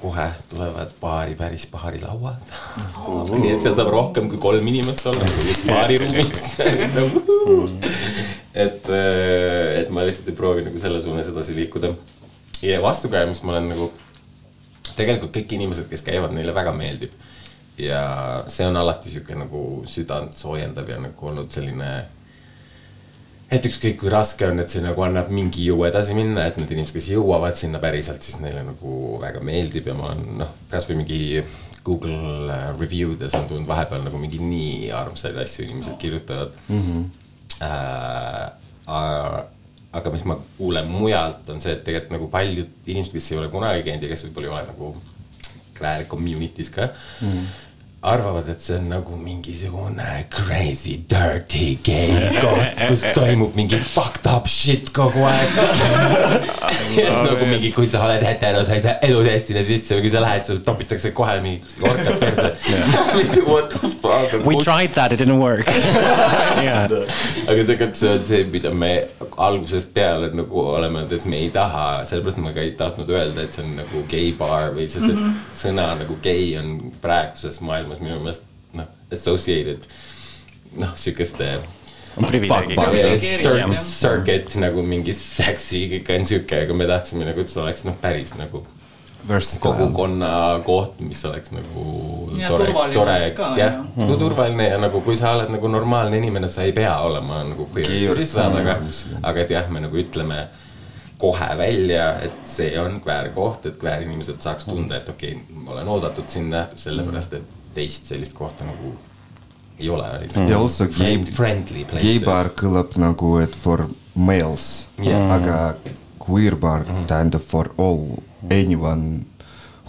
kohe tulevad baari päris baarilauad. nii et seal saab rohkem kui kolm inimest olla nagu just baariruumis. et, et ma lihtsalt ei proovi nagu selle suunas edasi liikuda. ja vastukäe, mis ma olen nagu, tegelikult kõik inimesed, kes käivad, neile väga meeldib. ja see on alati sihuke nagu südant soojendav ja nagu olnud selline et ükskõik kui raske on, et see nagu annab mingi jõu edasi minna, et need inimesed, kes jõuavad sinna päriselt, siis neile nagu väga meeldib ja ma olen noh, kasvõi mingi Google äh, review des on tulnud vahepeal nagu mingi nii armsaid asju inimesed kirjutavad mm. -hmm. äh, aga mis ma kuulen mujalt, on see, et tegelikult nagu paljud inimesed, kes ei ole kunagi käinud ja kes võib-olla ei ole nagu Kväär community's ka mm. -hmm arvavad, et see on nagu mingisugune crazy dirty gay koht, kus toimub mingi fucked up shit kogu aeg. nagu mingi, kui sa oled hetero, sa ei saa elu sees sinna sisse või kui sa lähed, sul topitakse kohe mingi orkad perse. What the fuck. We tried that, it didn't work yeah.. aga tegelikult see on see, mida me algusest peale nagu oleme öelnud, et me ei taha, sellepärast ma ka ei tahtnud öelda, et see on nagu gei baar või sest, et sõna nagu gei on praeguses maailmas minu meelest noh, associated noh, sihukeste on privileegiga. Circuit nagu mingi sexy, kõik on sihuke, aga me tahtsime nagu, et see oleks noh, päris nagu kogukonna koht, mis oleks nagu Ja tore, turvaline tore jah nagu turvaline ja nagu kui sa oled nagu normaalne inimene, sa ei pea olema nagu queer Queer, aga aga et jah, me nagu ütleme kohe välja, et see on kväärkoht, et kväärinimesed saaks tunda, et okei okay,, ma olen oodatud sinna, sellepärast et teist sellist kohta nagu ei ole. Ja also gay- friendly places. gei bar kõlab nagu, et for males Jah. aga queer bar tähendab for all anyone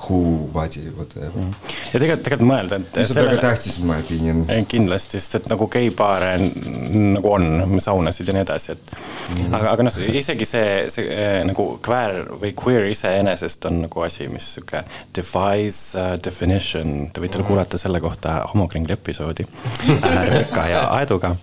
who, body, whatever. ja tegelikult, tegelikult mõelda, et see on väga tähtis, my opinion. Ei, kindlasti, sest et nagu geipaare nagu on, saunasid ja nii edasi, et mm. aga, aga noh, isegi see, see eh, nagu queer või queer iseenesest on nagu asi, mis sihuke defies uh, definition, te võite mm. kuulata selle kohta homokringli episoodi äh, Rebecca ja Aeduga.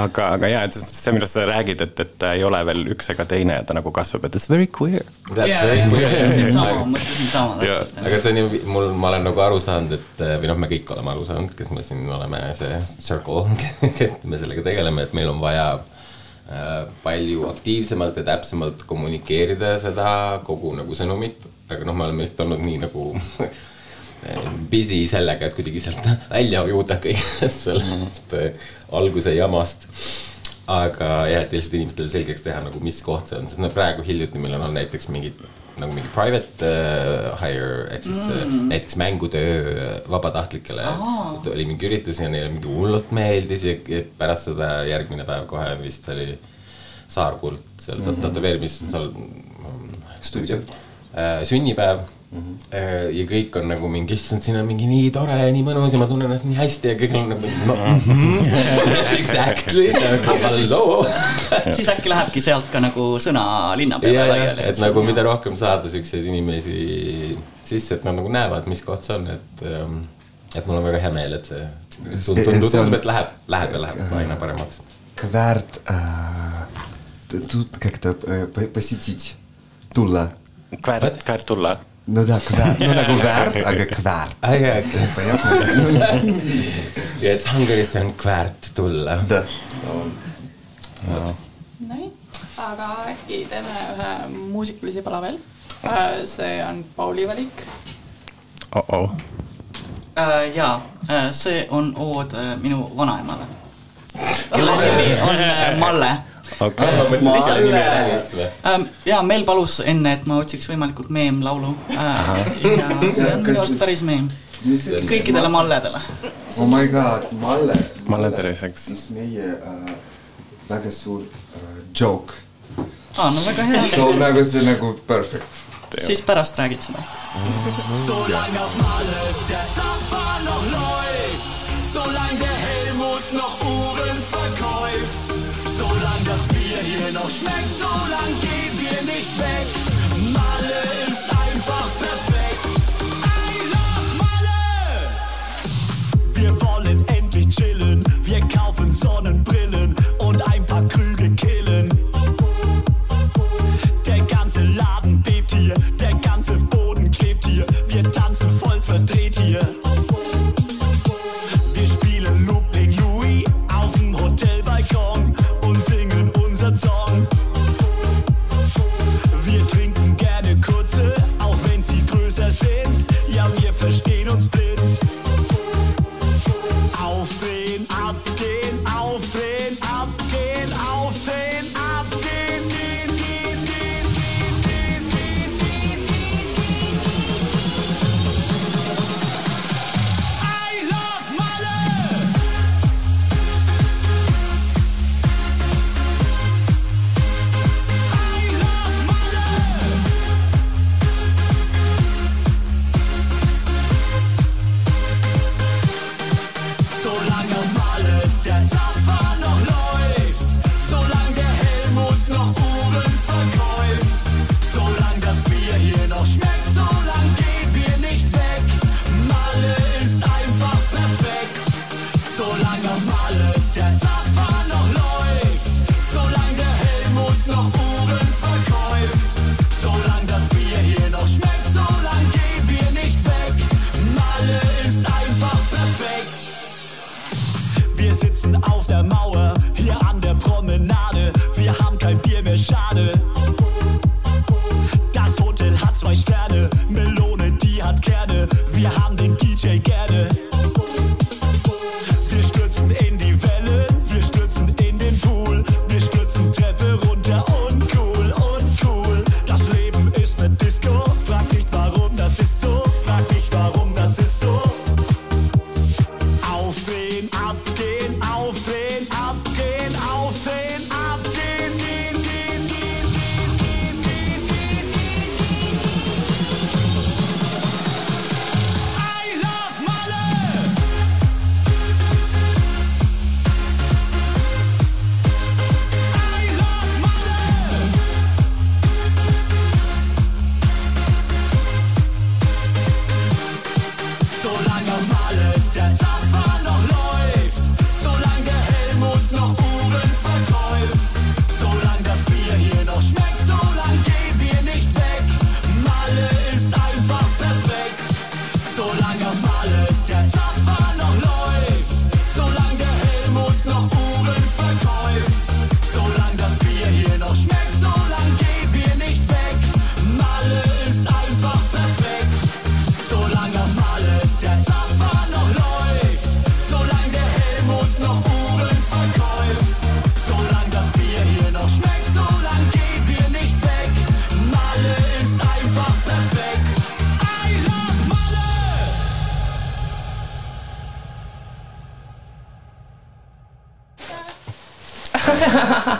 aga, aga jaa, et see, millest sa räägid, et, et ta ei ole veel üks ega teine ja ta nagu kasvab, et it's very queer. That's very weird. sama, mõtlesin sama Jaa. täpselt. aga see on ju, mul, ma olen nagu aru saanud, et või noh, me kõik oleme aru saanud, kes me siin oleme, see circle, et me sellega tegeleme, et meil on vaja äh, palju aktiivsemalt ja täpsemalt kommunikeerida seda kogu nagu sõnumit, aga noh, me oleme lihtsalt olnud nii nagu busy sellega, et kuidagi sealt välja ujuda kõigest sellest äh, alguse jamast aga jah, et lihtsalt inimestele selgeks teha nagu, mis koht see on, sest no praegu hiljuti meil on olnud näiteks mingid nagu mingi private uh, hire ehk siis mm. näiteks mängutöö äh, vabatahtlikele et oli mingi üritus ja neile mingi hullult meeldis ja ja pärast seda järgmine päev kohe vist oli Saarkult seal mm -hmm. tätoveerimis seal stuudio. äh, sünnipäev mm . -hmm. ja kõik on nagu mingi , issand , siin on mingi nii tore ja nii mõnus ja ma tunnen ennast nii hästi ja kõik on nagu no, exactly hello siis äkki lähebki sealt ka nagu sõna linna ja , peale ja , laiali . et nagu mida rohkem saada siukseid inimesi sisse , et nad nagu näevad , mis koht see on , et ähm, et mul on väga hea meel , et see tundub , see tundub , on- tundub , et läheb , läheb ja läheb aina paremaks . Кварт, тут как-то э, по- посетить, tulla . Kvärt , kvärt tulla . No da, kwa, no da kwart, aga kväärt. ja et Hungarisse on kväärt tulla. No. näin, aga äkki teeme ühe muusikalise pala veel. Äh, see on Pauli valik oh. -oh. Uh, äh, ja äh, see on ood minu vanaemale, kelle nimi on Malle Malle okei, mõtlesin, ise nimi on Alice või? ähm,. ja Mel palus enne, et ma otsiks võimalikult meemlaulu äh,. ja see on minu arust päris meem. kõikidele Malledele. Oh my god, Malle. Malle terviseks. mis meie äh, väga suur äh, joke. aa, no väga hea, so nagu see nagu perfect. siis pärast räägid seda. Solange auf Malle der Zapfer noch läuft, solange der Helmut noch noch schmeckt, solange gehen wir nicht weg. Malle ist einfach perfekt. I Malle! Wir wollen endlich chillen, wir kaufen Sonnenbrillen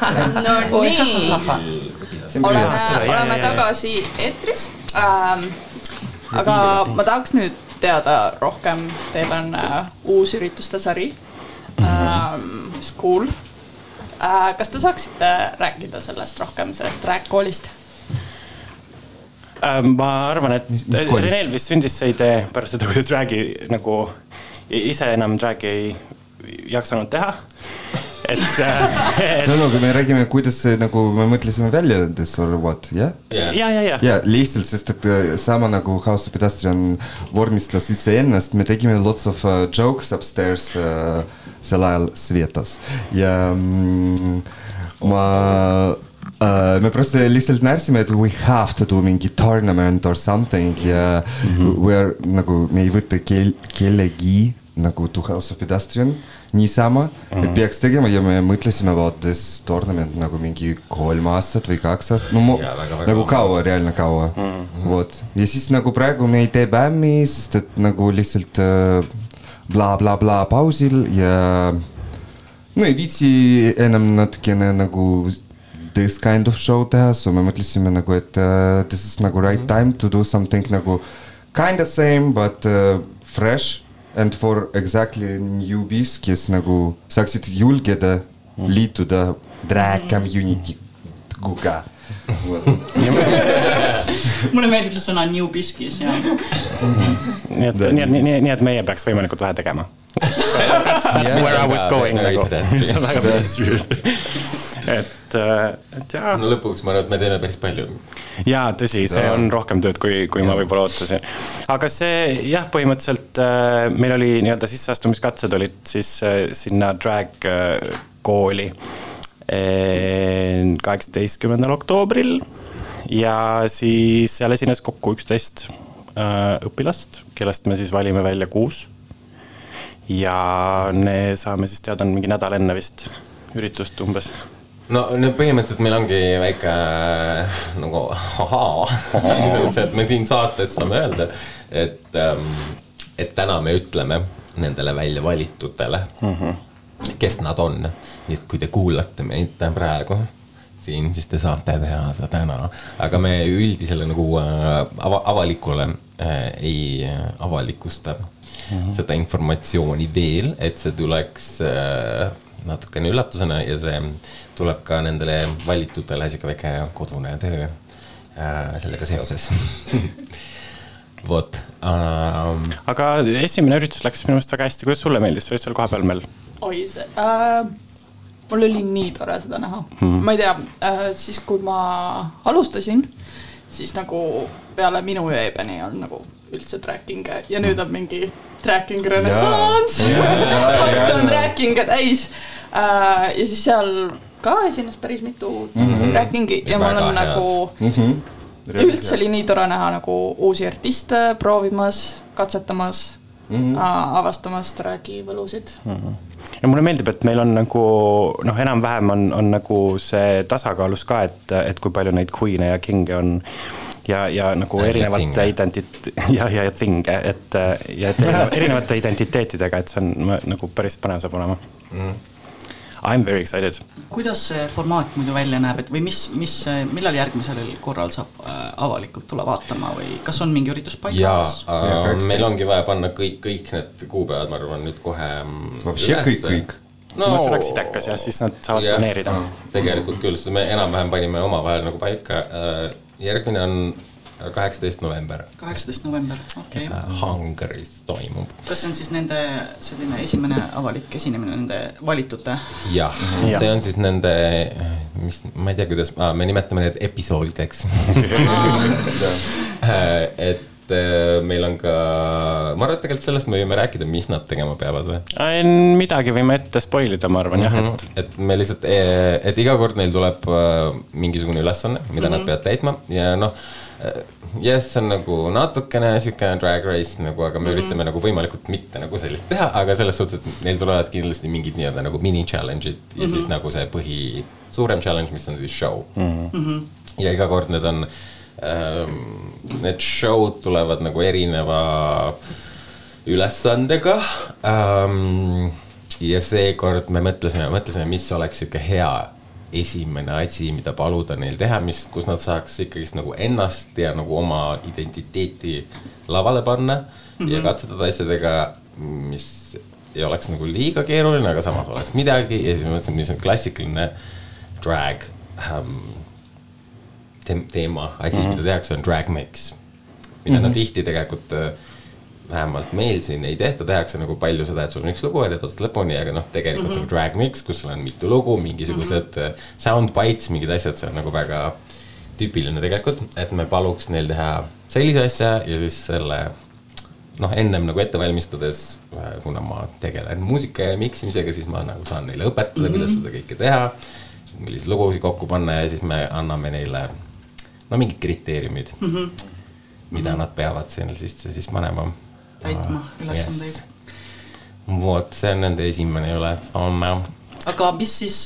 no nii, oleme, oleme tagasi eetris ähm,. aga ma tahaks nüüd teada rohkem, teil on äh, uus ürituste sari ähm,, School äh,. kas te saaksite rääkida sellest rohkem, sellest Rääkkoolist? Äh, ma arvan, et? Renel vist sündis see idee pärast seda, kui ta drag'i nagu ise enam drag'i ei jaksanud teha et , et no no kui me räägime , kuidas see nagu me mõtlesime välja this or what , jah ? ja , ja , ja , ja lihtsalt , sest et äh, sama nagu House of Pedestrian vormistas iseennast , me tegime lots of uh, jokes upstairs uh, sel ajal Svetas ja mm, ma uh, me просто lihtsalt närsime , et we have to do mingi tournament or something ja mm -hmm. we are nagu me ei võta kel- , kellegi nagu to House of Pedestrian niisama mm, -hmm. peaks tegema ja me mõtlesime this tournament nagu mingi kolm aastat või kaks aastat, no mo- Jaa, väga, väga nagu kaua. reaalne kaua mm. -hmm. vot ja siis nagu praegu me ei tee bämmi, sest et nagu lihtsalt äh, blablabla pausil ja no ei viitsi enam natukene nagu this kind of show teha, so me mõtlesime nagu, et uh, this is nagu right time to do something nagu kinda same but uh, fresh and for exactly newbies, kes nagu saaksid julgeda liituda drag community'ga. mulle meeldib see sõna new biscuits ja nii et, nii et, nii, nii et meie peaks võimalikult vähe tegema. That's where I was going nagu. see on väga pedestrian. et, et jaa no lõpuks ma arvan, et me teeme päris palju. jaa, tõsi, see on rohkem tööd, kui, kui ma võib-olla ootasin. aga see jah, põhimõtteliselt äh, meil oli nii-öelda sisseastumiskatsed olid siis äh, sinna drag äh, kooli äh, kaheksateistkümnendal oktoobril ja siis seal esines kokku üksteist äh, õpilast, kellest me siis valime välja kuus. ja me saame siis teada mingi nädal enne vist üritust umbes no nüüd põhimõtteliselt meil ongi väike äh, nagu ahaa, et me siin saates saame öelda, et, et täna me ütleme nendele välja valitutele mm, -hmm. kes nad on. nii et kui te kuulate meid praegu siin, siis te saate teada täna, aga me üldisele nagu äh, ava, avalikule äh, ei äh, avalikusta mm -hmm. seda informatsiooni veel, et see tuleks äh, natukene üllatusena ja see tuleb ka nendele valitutele sihuke väike kodune töö äh, sellega seoses. vot ähm,. aga esimene üritus läks minu meelest väga hästi, kuidas sulle meeldis, sa olid seal kohapeal meil? oi, see äh,, mul oli nii tore seda näha mm.. ma ei tea äh,, siis kui ma alustasin, siis nagu peale minu ja Ebeni on nagu üldse tracking'e ja nüüd on mingi tracking renessanss. katt on tracking'e täis äh,. ja siis seal ka esines päris mitu mm -hmm. tracking'i ja mul on head. nagu ja üldse oli nii tore näha nagu uusi artiste proovimas, katsetamas mm, -hmm. avastamas track'i võlusid mm. ja mulle meeldib, et meil on nagu noh, enam-vähem on, on nagu see tasakaalus ka, et, et kui palju neid queen'e ja king'e on ja, ja nagu Ja erinevate identit- ja, ja, ja thing'e, et ja et erineva, erinevate identiteetidega, et see on nagu päris põnev saab olema mm.. I am very excited. kuidas see formaat muidu välja näeb, et või mis, mis, millal järgmisel korral saab äh, avalikult tulla vaatama või kas on mingi üritus paigas? jaa, meil ongi vaja panna kõik, kõik need kuupäevad, ma arvan, nüüd kohe. Mm, kõik, kõik no,. kui see oleks idekas jah, siis nad saavad yeah, planeerida no,. tegelikult küll, sest me enam-vähem panime omavahel nagu paika. Äh, järgmine on kaheksateist november. kaheksateist november, okei okay.. Hungaris toimub. kas see on siis nende selline esimene avalik esinemine nende valitute? jah, see on siis nende, mis, ma ei tea, kuidas, me nimetame need episoodideks. et äh, meil on ka, ma arvan, et tegelikult sellest me võime rääkida, mis nad tegema peavad või? midagi võime ette spoil ida, ma arvan jah, et Mhm. et me lihtsalt, et iga kord neil tuleb äh, mingisugune ülesanne, mida mm -hmm. nad peavad täitma ja noh, jah, see on nagu natukene siukene drag race nagu, aga me mm -hmm. üritame nagu võimalikult mitte nagu sellist teha, aga selles suhtes, et neil tulevad kindlasti mingid nii-öelda nagu mini challenge'id ja mm -hmm. siis nagu see põhi, suurem challenge, mis on siis show mm. -hmm. ja iga kord need on ähm,, need show'd tulevad nagu erineva ülesandega ähm,. ja seekord me mõtlesime, mõtlesime, mis oleks sihuke hea esimene asi, mida paluda neil teha, mis, kus nad saaks ikkagist nagu ennast ja nagu oma identiteeti lavale panna mm -hmm. ja katsetada asjadega, mis ei oleks nagu liiga keeruline, aga samas oleks midagi ja siis me mõtlesime, mis on klassikaline drag ähm, te- teema, asi mm, -hmm. mida tehakse, on drag mix. mida mm -hmm. no tihti tegelikult äh, vähemalt meil siin ei tehta, tehakse nagu palju seda, et sul on üks lugu ja teed otsast lõpuni, aga noh, tegelikult mm -hmm. on drag mix, kus sul on mitu lugu, mingisugused mm -hmm. sound bites, mingid asjad, see on nagu väga tüüpiline tegelikult, et me paluks neil teha sellise asja ja siis selle noh, ennem nagu ette valmistades, kuna ma tegelen muusika ja miksimisega, siis ma nagu saan neile õpetada mm, -hmm. kuidas seda kõike teha. milliseid lugusid kokku panna ja siis me anname neile no mingid kriteeriumid mm, -hmm. mida nad peavad sinna sisse siis panema. Täitma ülesandeid.. vot, see on nende esimene ülesanne. aga mis siis,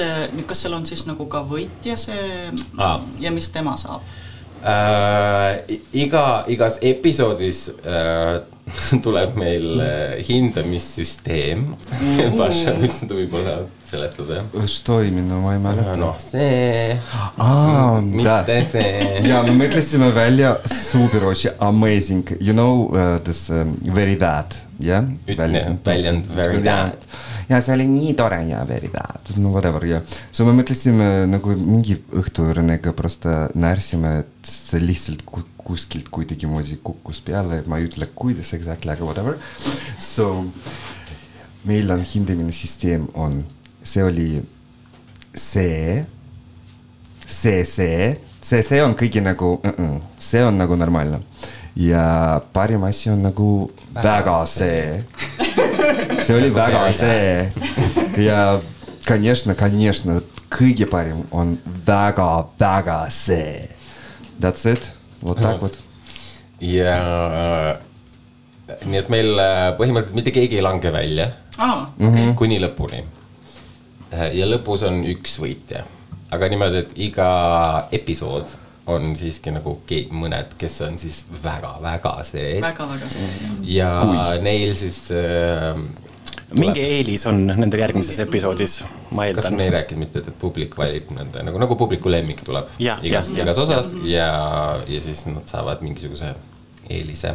kas seal on siis nagu ka võitja see Aa. ja mis tema saab? äh,. iga, igas episoodis äh, tuleb meil äh, hindamissüsteem. Paša võib seda võib-olla seletada, jah? mis toiminud, ma ei mäleta. noh, hm, see ah,. mitte da. see. ja me mõtlesime välja suupiroši amazing, you know uh, this um, very bad, jah yeah?. väljend, väljend very bad. ja see oli nii tore ja very bad, no whatever ja yeah.. siis me mõtlesime nagu mingi õhtu Renega prosta äh, naersime, et see lihtsalt kuskilt kuidagimoodi kukkus peale, ma ei ütle, kuidas exactly, aga whatever. So meil on hindamine süsteem on see oli see see , see , see , see on kõigi nagu mm , -mm, see on nagu normaalne . ja parim asi on nagu väga see . see oli väga see ja конечно , конечно , kõige parim on väga , väga see . That's it , vot tak vot . ja äh, nii et meil äh, põhimõtteliselt mitte keegi ei lange välja aa , mm -hmm. kuni lõpuni . ja lõpus on üks võitja, aga niimoodi, et iga episood on siiski nagu ke- mõned, kes on siis väga-väga see. Väga-väga see. ja Kui? neil siis äh, mingi eelis on nendel järgmises episoodis, ma kas eeldan me ei rääkinud mitte, et publik valib nende nagu, nagu publiku lemmik tuleb Jah, igas, igas osas ja, ja siis nad saavad mingisuguse eelise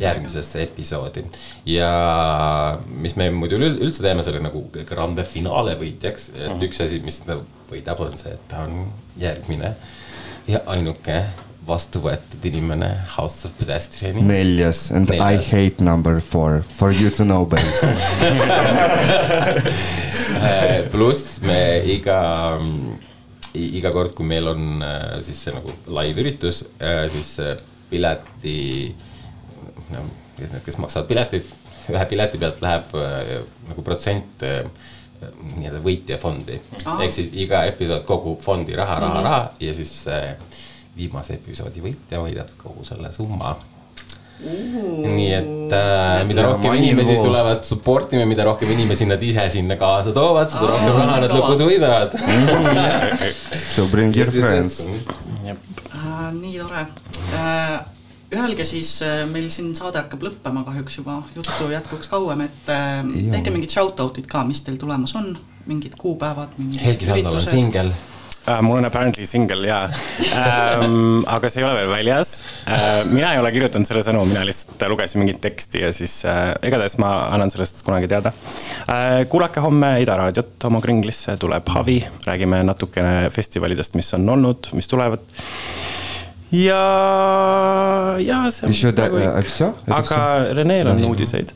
järgmisesse episoodi. ja mis me muidu üld- üldse teeme selle nagu grande finale võitjaks, et üks asi, mis ta võidab, on see, et ta on järgmine ja ainuke vastu võetud inimene House of Pedestriani. neljas and I Neljas. hate number four for you to know babes. Äh, pluss me iga, iga kord, kui meil on äh, siis see nagu live üritus, siis äh, pileti, no need, kes maksavad piletit, ühe pileti pealt läheb äh, nagu protsent äh, nii-öelda võitjafondi. ehk siis iga episood kogub fondi raha, raha, raha ja siis äh, viimase episoodi võitja võidab kogu selle summa nii et äh, mida rohkem inimesi involved. tulevad support ima, mida rohkem inimesi nad ise sinna kaasa toovad, seda Aa, rohkem raha nad lõpus võidavad. So bring your friends. Nii tore. Öelge siis, meil siin saade hakkab lõppema kahjuks juba, juttu jätkuks kauem, et äh, Jaa. tehke mingid shout-out'id ka, mis teil tulemas on, mingid kuupäevad, mingid Helgi Saldal on singel. uh,. mul on apparently single jaa um, aga see ei ole veel väljas uh,. mina ei ole kirjutanud selle sõnu, mina lihtsalt lugesin mingit teksti ja siis uh, igatahes ma annan sellest kunagi teada uh,. kuulake homme Ida raadiot, Tomo Kringlisse tuleb Havi, räägime natukene festivalidest, mis on olnud, mis tulevad ja, ja see on vist nagu kõik. aga Reneel on uudiseid.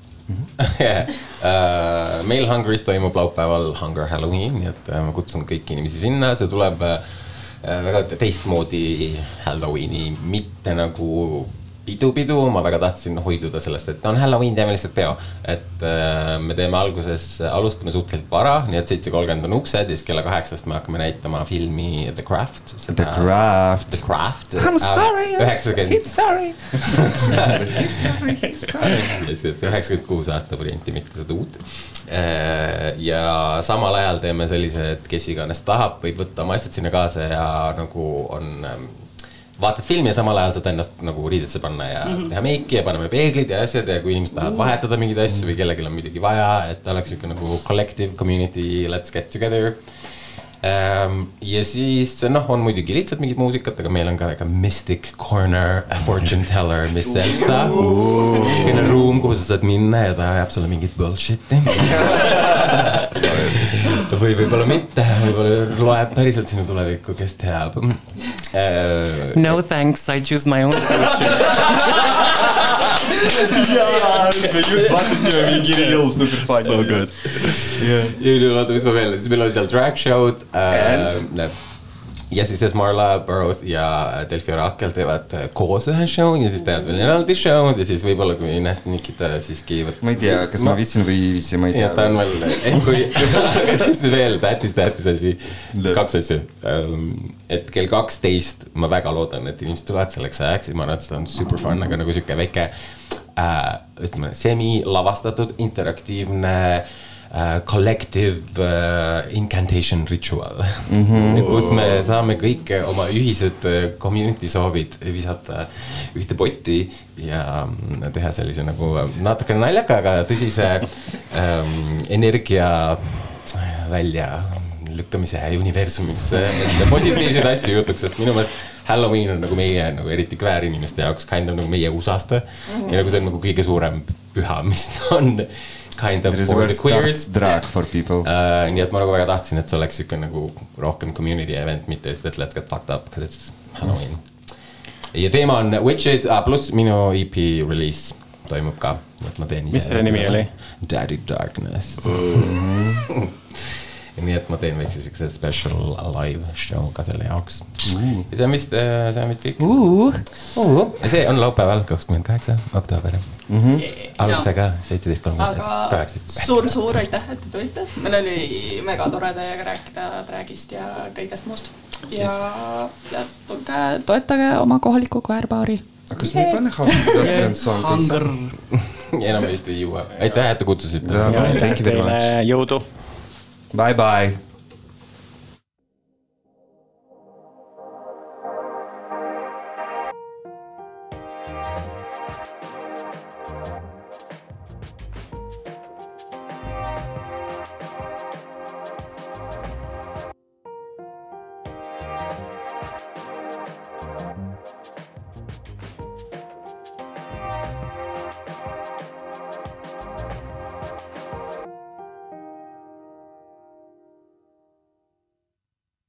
Äh, meil Hungris toimub laupäeval Hunger Halloween, nii et äh, ma kutsun kõiki inimesi sinna, see tuleb äh, väga teistmoodi Halloweeni, mitte nagu pidu, pidu, ma väga tahtsin hoiduda sellest, et on Halloween, teeme lihtsalt peo. et äh, me teeme alguses, alustame suhteliselt vara, nii et seitse kolmkümmend on uksed ja siis kella kaheksast me hakkame näitama filmi The Craft. The Craft. The Craft. I m sorry, üheksakümmend, sorry. üheksakümmend kuus aasta varianti, mitte seda uut. ja samal ajal teeme sellise, et kes iganes tahab, võib võtta oma asjad sinna kaasa ja nagu on. Vaatad filmi ja samal ajal saad ennast nagu riidesse panna ja mm -hmm. teha meiki ja paneme peeglid ja asjad ja kui inimesed tahavad vahetada mingeid asju või kellelgi on midagi vaja, et oleks sihuke nagu collective community, let's get together ja siis noh, on muidugi lihtsalt mingit muusikat, aga meil on ka väike Mystic Corner Fortune Teller, mis Elsa. niisugune ruum, kuhu sa saad minna ja ta ajab sulle mingit bullshit'i. või võib-olla mitte, võib-olla loeb päriselt sinu tulevikku, kes teab. no thanks, I choose my own future. jaa, me just vaatasime mingi reel, super fun. So good. ei no oota, mis ma veel, siis meil oli seal drag show'd äh,. Ja siis Esmarla, Burroughs ja Delfi Orakel teevad koos ühe show ja siis teevad veel eraldi show'd ja siis võib-olla kui Nasty Nikita siiski võtab. ma ei tea, kas ma viitsin või ei viitsi, ma ei tea. ta on veel, ehk kui, aga siis veel tähtis, tähtis asi, kaks asja. et kell kaksteist ma väga loodan, et inimesed tulevad selleks ajaks ja ma arvan, et see on super fun, aga nagu sihuke väike äh, ütleme, semilavastatud interaktiivne äh, collective äh, incantation ritual mm, -hmm. kus me saame kõik oma ühised äh, community soovid visata ühte potti ja mm, teha sellise nagu natukene naljaka, aga tõsise ähm, energia välja lükkamise universumisse, positiivseid asju jutuks, sest minu meelest Halloween on nagu meie nagu eriti kväärinimeste jaoks kind of nagu meie USA-st mm. -hmm. ja nagu see on nagu kõige suurem püha, mis on kind of for the queers drag for people. uh,. nii et ma nagu väga tahtsin, et see oleks siuke nagu rohkem community event, mitte lihtsalt, et let's get fucked up, because it's Halloween. ja teema on witches uh, pluss minu EP release toimub ka, et ma teen ise. Mis selle nimi oli?? Daddy Darkness. nii et ma teen väikse siukse special live show ka selle jaoks. ja see on vist, see on vist kõik. ja see on laupäeval, kakskümmend kaheksa oktoober mm. -hmm. algusega seitseteist kolmkümmend, aga kaheksateist. suur-suur aitäh, et te tulite, meil oli mega tore teiega rääkida dragist ja kõigest muust. ja, ja tulge, toetage oma kohalikku koerpaari. aga kas me ei pane Hunger Song ka ise? enam vist ei jõua. aitäh, et te kutsusite. Aitäh teile, jõudu. Bye bye.